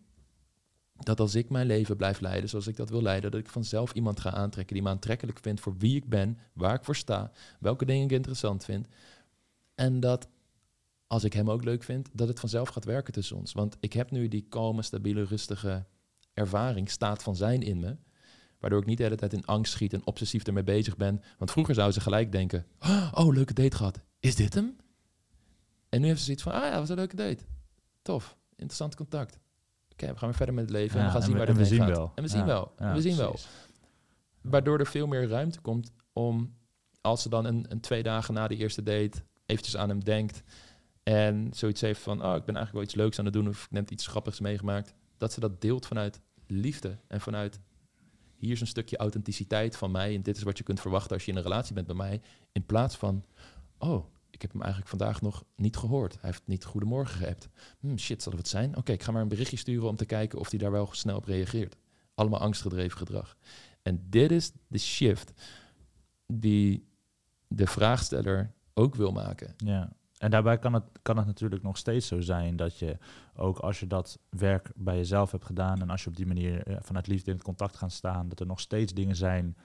dat als ik mijn leven blijf leiden zoals ik dat wil leiden, dat ik vanzelf iemand ga aantrekken die me aantrekkelijk vindt voor wie ik ben, waar ik voor sta, welke dingen ik interessant vind. En dat als ik hem ook leuk vind, dat het vanzelf gaat werken tussen ons. Want ik heb nu die kalme, stabiele, rustige ervaring, staat van zijn in me. Waardoor ik niet de hele tijd in angst schiet en obsessief ermee bezig ben. Want vroeger zou ze gelijk denken, oh, leuke date gehad. Is dit hem? En nu heeft ze zoiets van, ah ja, was een leuke date. Tof, interessant contact. Oké, we gaan weer verder met het leven en we gaan en zien we- waar heen zien gaat. wel. En we zien Ja, wel. ja, we zien wel. Waardoor er veel meer ruimte komt om, als ze dan een, een twee dagen na die eerste date eventjes aan hem denkt en zoiets heeft van, oh, ik ben eigenlijk wel iets leuks aan het doen of ik net iets grappigs meegemaakt, dat ze dat deelt vanuit liefde en vanuit hier is een stukje authenticiteit van mij en dit is wat je kunt verwachten als je in een relatie bent bij mij, in plaats van, oh, ik heb hem eigenlijk vandaag nog niet gehoord. Hij heeft niet goedemorgen geappt. Hmm, shit, zal het zijn? Oké, ik ga maar een berichtje sturen om te kijken of hij daar wel snel op reageert. Allemaal angstgedreven gedrag. En dit is de shift die de vraagsteller ook wil maken. Ja. En daarbij kan het, kan het natuurlijk nog steeds zo zijn dat je ook als je dat werk bij jezelf hebt gedaan en als je op die manier eh, vanuit liefde in het contact gaat staan, dat er nog steeds dingen zijn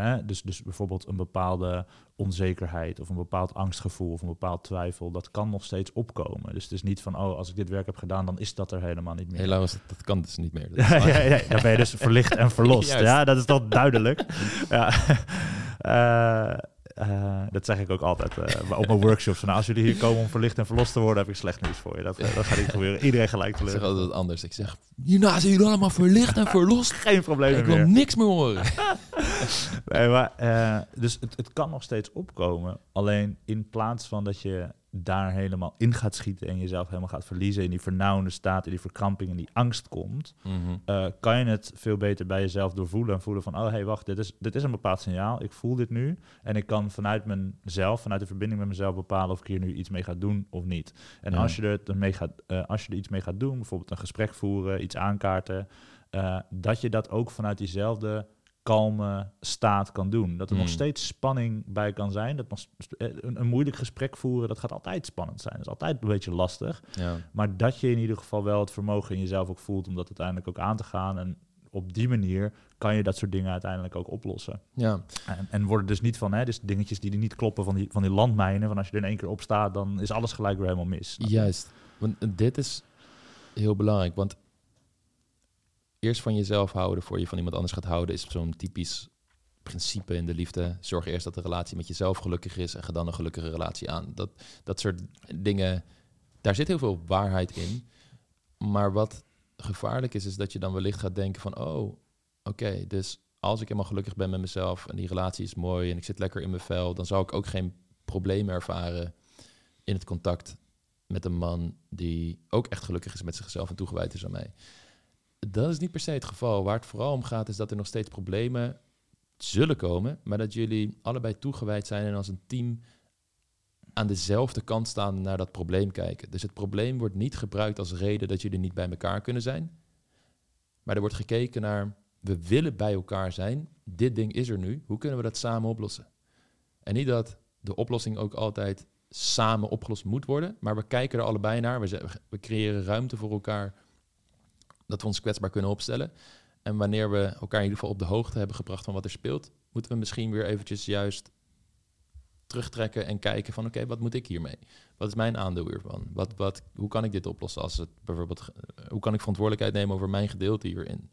Hè? Dus, dus bijvoorbeeld een bepaalde onzekerheid of een bepaald angstgevoel of een bepaald twijfel, dat kan nog steeds opkomen. Dus het is niet van, oh, als ik dit werk heb gedaan, dan is dat er helemaal niet meer. Helaas, dat, dat kan dus niet meer. Dat Ja, is waar. ja, ja, dan ben je dus verlicht en verlost. Ja, dat is toch duidelijk. ja. Eh, eh, dat zeg ik ook altijd eh, op mijn workshops. Nou, als jullie hier komen om verlicht en verlost te worden, heb ik slecht nieuws voor je. Dat, eh, dat gaat niet gebeuren. Iedereen gelijk Ik zeg altijd wat anders. Ik zeg, hierna zijn jullie allemaal verlicht en verlost. Geen probleem Ik wil meer. niks meer horen. Nee, maar, dus het, het kan nog steeds opkomen. Alleen in plaats van dat je daar helemaal in gaat schieten en jezelf helemaal gaat verliezen in die vernauwende staat, in die verkramping en die angst komt, Mhm. eh, kan je het veel beter bij jezelf doorvoelen en voelen van, oh hey, wacht, dit is, dit is een bepaald signaal, ik voel dit nu en ik kan vanuit mezelf, vanuit de verbinding met mezelf bepalen of ik hier nu iets mee ga doen of niet. En Ja. als, je er mee gaat, eh, als je er iets mee gaat doen, bijvoorbeeld een gesprek voeren, iets aankaarten, eh, dat je dat ook vanuit diezelfde kalme staat kan doen. Dat er nog Mm. steeds spanning bij kan zijn. Dat nog, eh, een, een moeilijk gesprek voeren, dat gaat altijd spannend zijn. Dat is altijd een beetje lastig. Ja. Maar dat je in ieder geval wel het vermogen in jezelf ook voelt om dat uiteindelijk ook aan te gaan. En op die manier kan je dat soort dingen uiteindelijk ook oplossen. ja, En, en worden dus niet van, hè, dus dingetjes die niet kloppen van die, van die landmijnen. Van als je er in één keer op staat, dan is alles gelijk weer helemaal mis. Juist. Want dit is heel belangrijk. Want eerst van jezelf houden voor je van iemand anders gaat houden... is zo'n typisch principe in de liefde. Zorg eerst dat de relatie met jezelf gelukkig is... en ga dan een gelukkige relatie aan. Dat, dat soort dingen, daar zit heel veel waarheid in. Maar wat gevaarlijk is, is dat je dan wellicht gaat denken van... oh, oké, dus als ik helemaal gelukkig ben met mezelf... en die relatie is mooi en ik zit lekker in mijn vel... dan zou ik ook geen problemen ervaren in het contact met een man die ook echt gelukkig is met zichzelf en toegewijd is aan mij. Dat is niet per se het geval. Waar het vooral om gaat, is dat er nog steeds problemen zullen komen, maar dat jullie allebei toegewijd zijn en als een team aan dezelfde kant staan naar dat probleem kijken. Dus het probleem wordt niet gebruikt als reden dat jullie niet bij elkaar kunnen zijn, maar er wordt gekeken naar, we willen bij elkaar zijn, dit ding is er nu, hoe kunnen we dat samen oplossen? En niet dat de oplossing ook altijd samen opgelost moet worden. Maar we kijken er allebei naar. We, we creëren ruimte voor elkaar. Dat we ons kwetsbaar kunnen opstellen. En wanneer we elkaar in ieder geval op de hoogte hebben gebracht van wat er speelt, moeten we misschien weer eventjes juist terugtrekken en kijken van oké, wat moet ik hiermee? Wat is mijn aandeel hiervan? Wat, wat, hoe kan ik dit oplossen als het bijvoorbeeld, eh, hoe kan ik verantwoordelijkheid nemen over mijn gedeelte hierin?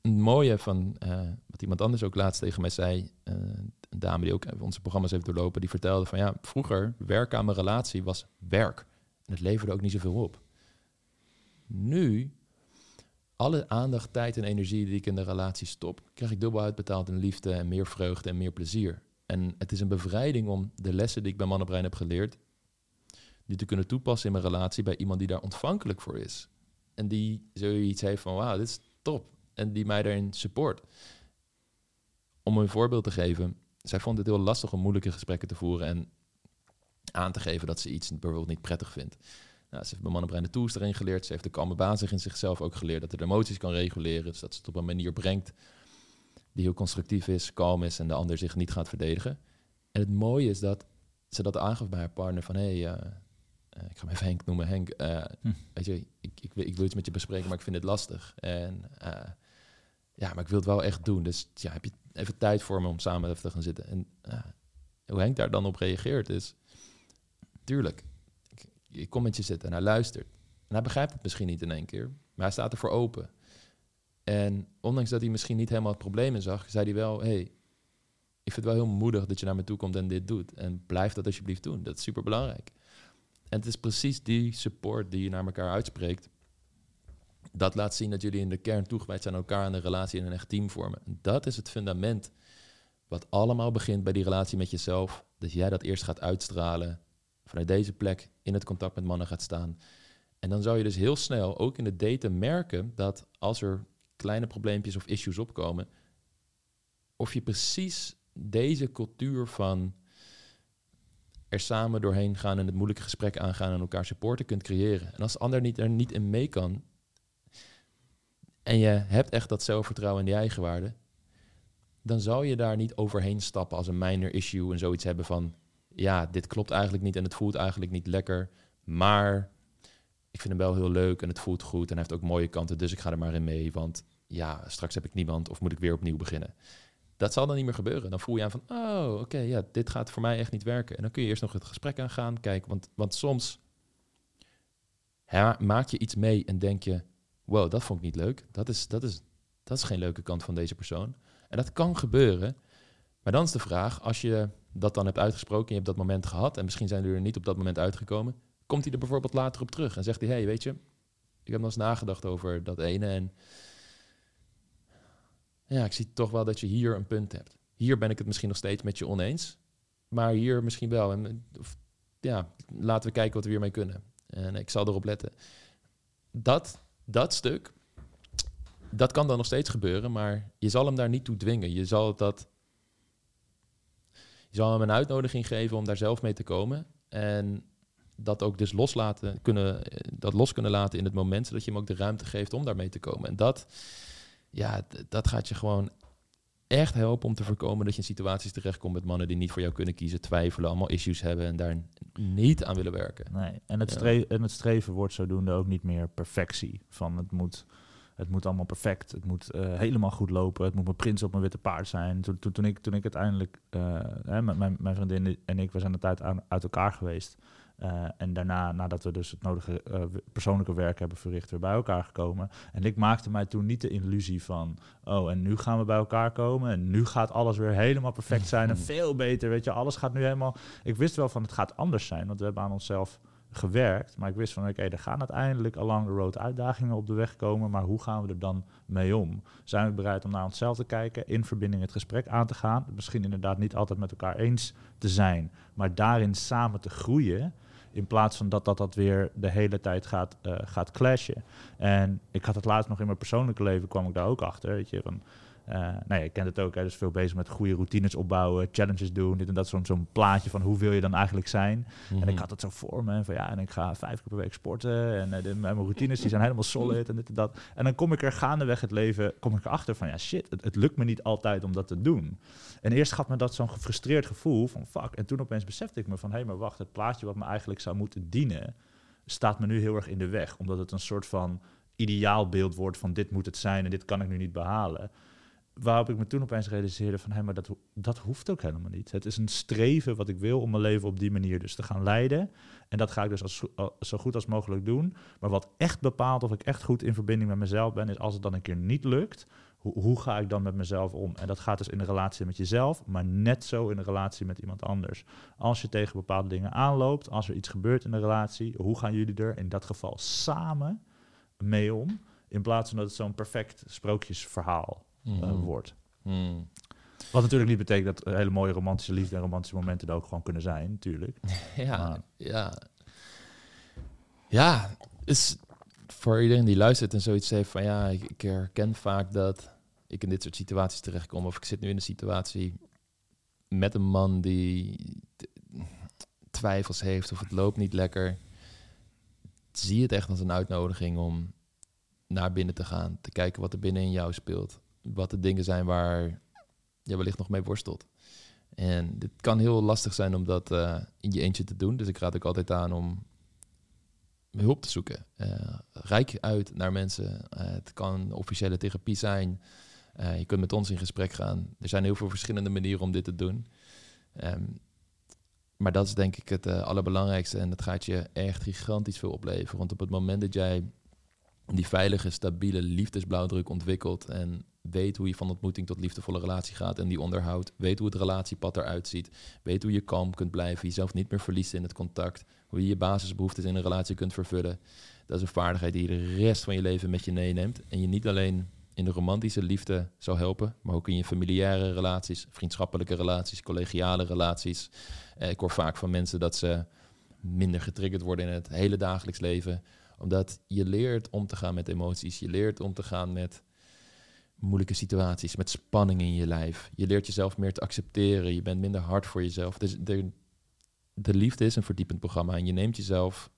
Een mooie van eh, wat iemand anders ook laatst tegen mij zei, eh, een dame die ook onze programma's heeft doorlopen, die vertelde van ja, vroeger werken aan mijn relatie was werk. En het leverde ook niet zoveel op. Nu, alle aandacht, tijd en energie die ik in de relatie stop, krijg ik dubbel uitbetaald in liefde en meer vreugde en meer plezier. En het is een bevrijding om de lessen die ik bij Mannenbrein heb geleerd, die te kunnen toepassen in mijn relatie bij iemand die daar ontvankelijk voor is. En die zoiets heeft van, wauw, dit is top. En die mij daarin support. Om een voorbeeld te geven, zij vond het heel lastig om moeilijke gesprekken te voeren en aan te geven dat ze iets bijvoorbeeld niet prettig vindt. Nou, ze heeft bij Mannenbrein de tools erin geleerd. Ze heeft de kalme basis in zichzelf ook geleerd dat ze de emoties kan reguleren. Dus dat ze het op een manier brengt die heel constructief is, kalm is en de ander zich niet gaat verdedigen. En het mooie is dat ze dat aangaf bij haar partner van... hé, hey, eh, eh, ik ga hem even Henk noemen. Henk, eh, Hm. weet je, ik, ik, wil- ik wil iets met je bespreken, maar ik vind het lastig. En ja, maar ik wil het wel echt doen. Dus ja, heb je even tijd voor me om samen even te gaan zitten. En hoe Henk daar dan op reageert is... Tuurlijk, ik, ik kom met je zitten en hij luistert. En hij begrijpt het misschien niet in één keer, maar hij staat ervoor open. En ondanks dat hij misschien niet helemaal het probleem in zag, zei hij wel: hey, ik vind het wel heel moedig dat je naar me toe komt en dit doet. En blijf dat alsjeblieft doen. Dat is super belangrijk. En het is precies die support die je naar elkaar uitspreekt. Dat laat zien dat jullie in de kern toegewijd zijn aan elkaar en een relatie in een echt team vormen. En dat is het fundament wat allemaal begint bij die relatie met jezelf. Dat jij dat eerst gaat uitstralen, vanuit deze plek in het contact met mannen gaat staan. En dan zou je dus heel snel, ook in het daten, merken dat als er kleine probleempjes of issues opkomen, of je precies deze cultuur van er samen doorheen gaan en het moeilijke gesprek aangaan en elkaar supporten kunt creëren. En als de ander niet, er niet in mee kan en je hebt echt dat zelfvertrouwen in die eigenwaarde, dan zou je daar niet overheen stappen als een minor issue en zoiets hebben van ja, dit klopt eigenlijk niet en het voelt eigenlijk niet lekker, maar ik vind hem wel heel leuk en het voelt goed en hij heeft ook mooie kanten, dus ik ga er maar in mee, want ja, straks heb ik niemand of moet ik weer opnieuw beginnen. Dat zal dan niet meer gebeuren. Dan voel je aan van, oh, oké, ja, dit gaat voor mij echt niet werken. En dan kun je eerst nog het gesprek aangaan, kijken. Want, want soms maak je iets mee en denk je, wow, dat vond ik niet leuk. Dat is, dat, is, dat is geen leuke kant van deze persoon. En dat kan gebeuren. Maar dan is de vraag, als je dat dan hebt uitgesproken, je hebt dat moment gehad en misschien zijn jullie er niet op dat moment uitgekomen, komt hij er bijvoorbeeld later op terug en zegt hij, hey, weet je, ik heb nog eens nagedacht over dat ene en ja, ik zie toch wel dat je hier een punt hebt. Hier ben ik het misschien nog steeds met je oneens, maar hier misschien wel. En of, ja, laten we kijken wat we hiermee kunnen. En ik zal erop letten. Dat, dat stuk, dat kan dan nog steeds gebeuren, maar je zal hem daar niet toe dwingen. Je zal dat je zal hem een uitnodiging geven om daar zelf mee te komen. En dat ook dus loslaten kunnen, dat los kunnen laten in het moment, zodat je hem ook de ruimte geeft om daarmee te komen. En dat, ja, dat gaat je gewoon echt helpen om te voorkomen dat je in situaties terechtkomt met mannen die niet voor jou kunnen kiezen, twijfelen, allemaal issues hebben en daar niet aan willen werken. Nee, en het, streven, en het streven wordt zodoende ook niet meer perfectie. Van het moet het moet allemaal perfect. Het moet uh, helemaal goed lopen. Het moet mijn prins op mijn witte paard zijn. Toen, toen, toen ik, toen ik uiteindelijk, uh, hè, met mijn, mijn vriendin en ik, we zijn de tijd aan, uit elkaar geweest. Uh, en daarna, nadat we dus het nodige persoonlijke werk hebben verricht, weer bij elkaar gekomen. En ik maakte mij toen niet de illusie van, oh, en nu gaan we bij elkaar komen. En nu gaat alles weer helemaal perfect zijn en veel beter. Weet je, alles gaat nu helemaal. Ik wist wel van, het gaat anders zijn, want we hebben aan onszelf gewerkt. Maar ik wist van, oké, er gaan uiteindelijk along the road uitdagingen op de weg komen. Maar hoe gaan we er dan mee om? Zijn we bereid om naar onszelf te kijken, in verbinding het gesprek aan te gaan? Misschien inderdaad niet altijd met elkaar eens te zijn, maar daarin samen te groeien. In plaats van dat dat, dat weer de hele tijd gaat, uh, gaat clashen. En ik had het laatst nog in mijn persoonlijke leven, kwam ik daar ook achter. Weet je, van, uh, nou ja, je kent het ook, hè, dus veel bezig met goede routines opbouwen, challenges doen, dit en dat, zo'n zo'n plaatje van hoe wil je dan eigenlijk zijn. En ik mhm. had het zo voor me, van ja, en ik ga vijf keer per week sporten en uh, de, mijn routines die zijn helemaal solid en dit en dat. En dan kom ik er gaandeweg het leven, kom ik erachter van ja, shit, het, het lukt me niet altijd om dat te doen. En eerst gaf me dat zo'n gefrustreerd gevoel van fuck, en toen opeens besefte ik me van hé, hey, maar wacht, het plaatje wat me eigenlijk zou moeten dienen, staat me nu heel erg in de weg, omdat het een soort van ideaalbeeld wordt van dit moet het zijn en dit kan ik nu niet behalen waarop ik me toen opeens realiseerde van... hé, maar dat, dat hoeft ook helemaal niet. Het is een streven wat ik wil om mijn leven op die manier dus te gaan leiden. En dat ga ik dus zo goed als mogelijk doen. Maar wat echt bepaalt of ik echt goed in verbinding met mezelf ben... is als het dan een keer niet lukt, hoe ga ik dan met mezelf om? En dat gaat dus in de relatie met jezelf, maar net zo in de relatie met iemand anders. Als je tegen bepaalde dingen aanloopt, als er iets gebeurt in de relatie... hoe gaan jullie er in dat geval samen mee om... in plaats van dat het zo'n perfect sprookjesverhaal mm. wordt. Mm. Wat natuurlijk niet betekent dat hele mooie romantische liefde en romantische momenten er ook gewoon kunnen zijn, natuurlijk. ja, ja. Ja, is voor iedereen die luistert en zoiets heeft van ja, ik, ik herken vaak dat ik in dit soort situaties terechtkom. Of ik zit nu in een situatie met een man die twijfels heeft of het loopt niet lekker. Zie het echt als een uitnodiging om naar binnen te gaan. Te kijken wat er binnen in jou speelt wat de dingen zijn waar je wellicht nog mee worstelt. En dit kan heel lastig zijn om dat uh, in je eentje te doen. Dus ik raad ook altijd aan om hulp te zoeken. Uh, rijk uit naar mensen. Uh, het kan officiële therapie zijn. je kunt met ons in gesprek gaan. Er zijn heel veel verschillende manieren om dit te doen. Um, maar dat is denk ik het allerbelangrijkste. En dat gaat je echt gigantisch veel opleveren. Want op het moment dat jij die veilige, stabiele liefdesblauwdruk ontwikkelt en weet hoe je van ontmoeting tot liefdevolle relatie gaat en die onderhoudt, weet hoe het relatiepad eruit ziet, weet hoe je kalm kunt blijven, jezelf niet meer verliezen in het contact, hoe je je basisbehoeftes in een relatie kunt vervullen. Dat is een vaardigheid die je de rest van je leven met je meeneemt en je niet alleen in de romantische liefde zal helpen, maar ook in je familiaire relaties, vriendschappelijke relaties, collegiale relaties. Eh, ik hoor vaak van mensen dat ze minder getriggerd worden in het hele dagelijks leven omdat je leert om te gaan met emoties. Je leert om te gaan met moeilijke situaties, met spanning in je lijf. Je leert jezelf meer te accepteren. Je bent minder hard voor jezelf. Dus de, de liefde is een verdiepend programma. En je neemt jezelf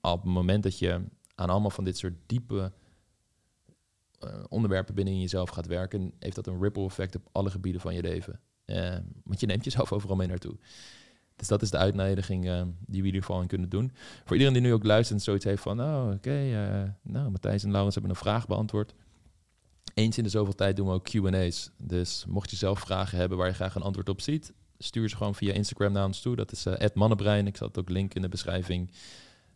op het moment dat je aan allemaal van dit soort diepe uh, onderwerpen binnen jezelf gaat werken, heeft dat een ripple effect op alle gebieden van je leven. Uh, want je neemt jezelf overal mee naartoe. Dus dat is de uitnodiging uh, die we in ieder geval in kunnen doen. Voor iedereen die nu ook luistert en zoiets heeft van, oh oké, nou Matthijs en Laurens hebben een vraag beantwoord Eens in de zoveel tijd doen we ook Q&A's. Dus mocht je zelf vragen hebben waar je graag een antwoord op ziet, stuur ze gewoon via Instagram naar ons toe. Dat is uh, @mannenbrein. Ik zal het ook linken in de beschrijving.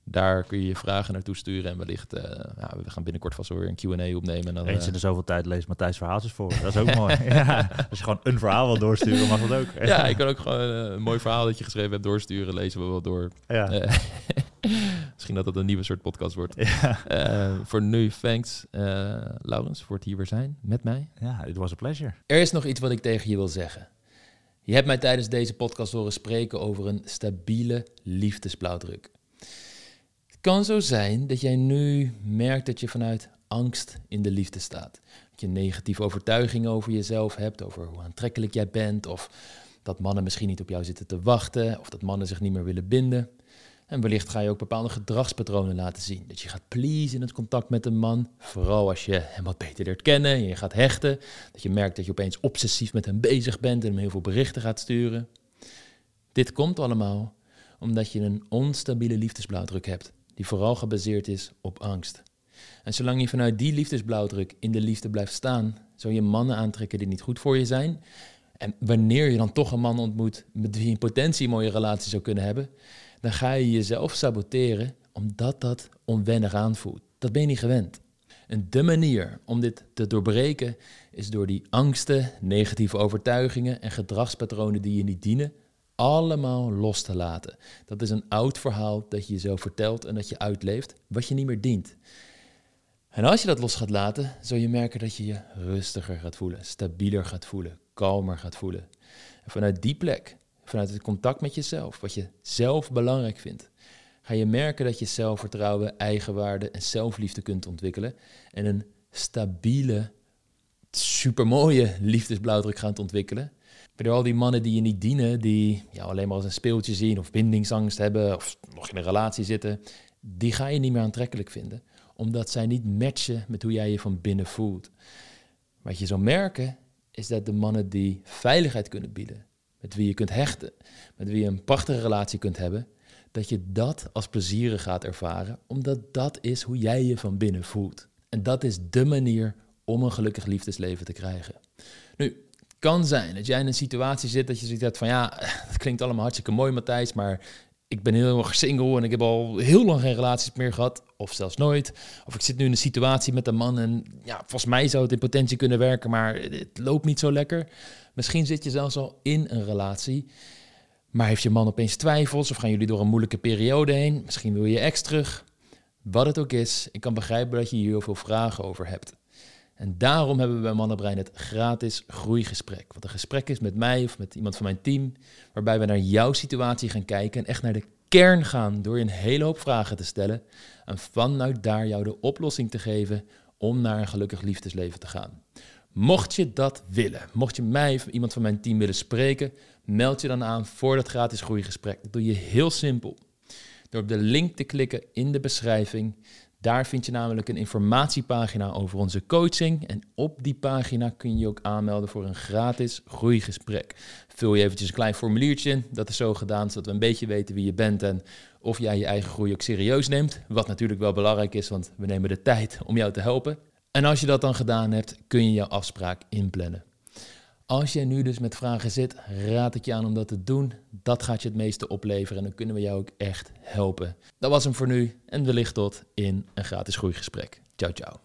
Daar kun je je vragen naartoe sturen. En wellicht, uh, ja, we gaan binnenkort vast weer een Q&A opnemen. En dan, Eens in de zoveel tijd leest Matthijs verhaaltjes voor. Dat is ook mooi. Ja, als je gewoon een verhaal wil doorsturen, mag dat ook. Ja, ik kan ook gewoon een mooi verhaal dat je geschreven hebt doorsturen. Lezen we wel door. Ja. misschien dat het een nieuwe soort podcast wordt. Ja. voor nu, thanks Laurens voor het hier weer zijn met mij. Ja, it was a pleasure. Er is nog iets wat ik tegen je wil zeggen. Je hebt mij tijdens deze podcast horen spreken over een stabiele liefdesblauwdruk. Het kan zo zijn dat jij nu merkt dat je vanuit angst in de liefde staat. Dat je negatieve overtuigingen over jezelf hebt, over hoe aantrekkelijk jij bent, of dat mannen misschien niet op jou zitten te wachten, of dat mannen zich niet meer willen binden. En wellicht ga je ook bepaalde gedragspatronen laten zien. Dat je gaat please in het contact met een man. Vooral als je hem wat beter leert kennen en je gaat hechten. Dat je merkt dat je opeens obsessief met hem bezig bent en hem heel veel berichten gaat sturen. Dit komt allemaal omdat je een onstabiele liefdesblauwdruk hebt. Die vooral gebaseerd is op angst. En zolang je vanuit die liefdesblauwdruk in de liefde blijft staan, zul je mannen aantrekken die niet goed voor je zijn. En wanneer je dan toch een man ontmoet met wie je in potentie mooie relatie zou kunnen hebben, dan ga je jezelf saboteren omdat dat onwennig aanvoelt. Dat ben je niet gewend. En de manier om dit te doorbreken is door die angsten, negatieve overtuigingen en gedragspatronen die je niet dienen, allemaal los te laten. Dat is een oud verhaal dat je jezelf vertelt en dat je uitleeft, wat je niet meer dient. En als je dat los gaat laten, zul je merken dat je je rustiger gaat voelen, stabieler gaat voelen, kalmer gaat voelen. En vanuit die plek vanuit het contact met jezelf, wat je zelf belangrijk vindt, ga je merken dat je zelfvertrouwen, eigenwaarde en zelfliefde kunt ontwikkelen en een stabiele, supermooie liefdesblauwdruk gaat ontwikkelen. Waardoor al die mannen die je niet dienen, die jou alleen maar als een speeltje zien of bindingsangst hebben of nog in een relatie zitten, die ga je niet meer aantrekkelijk vinden, omdat zij niet matchen met hoe jij je van binnen voelt. Wat je zal merken is dat de mannen die veiligheid kunnen bieden, met wie je kunt hechten, met wie je een prachtige relatie kunt hebben, dat je dat als plezierig gaat ervaren, omdat dat is hoe jij je van binnen voelt. En dat is de manier om een gelukkig liefdesleven te krijgen. Nu, kan zijn dat jij in een situatie zit dat je zoiets hebt van ja, het klinkt allemaal hartstikke mooi Matthijs, maar ik ben heel erg single en ik heb al heel lang geen relaties meer gehad, of zelfs nooit. Of ik zit nu in een situatie met een man en ja, volgens mij zou het in potentie kunnen werken, maar het loopt niet zo lekker. Misschien zit je zelfs al in een relatie, maar heeft je man opeens twijfels of gaan jullie door een moeilijke periode heen? Misschien wil je ex terug. Wat het ook is, ik kan begrijpen dat je hier heel veel vragen over hebt. En daarom hebben we bij Mannenbrein het gratis groeigesprek. Wat een gesprek is met mij of met iemand van mijn team, waarbij we naar jouw situatie gaan kijken en echt naar de kern gaan door je een hele hoop vragen te stellen en vanuit daar jou de oplossing te geven om naar een gelukkig liefdesleven te gaan. Mocht je dat willen, mocht je mij of iemand van mijn team willen spreken, meld je dan aan voor dat gratis groeigesprek. Dat doe je heel simpel. Door op de link te klikken in de beschrijving. Daar vind je namelijk een informatiepagina over onze coaching. En op die pagina kun je je ook aanmelden voor een gratis groeigesprek. Vul je eventjes een klein formuliertje in. Dat is zo gedaan zodat we een beetje weten wie je bent en of jij je eigen groei ook serieus neemt. Wat natuurlijk wel belangrijk is, want we nemen de tijd om jou te helpen. En als je dat dan gedaan hebt, kun je jouw afspraak inplannen. Als je nu dus met vragen zit, raad ik je aan om dat te doen. Dat gaat je het meeste opleveren en dan kunnen we jou ook echt helpen. Dat was hem voor nu en wellicht tot in een gratis groeigesprek. Ciao, ciao.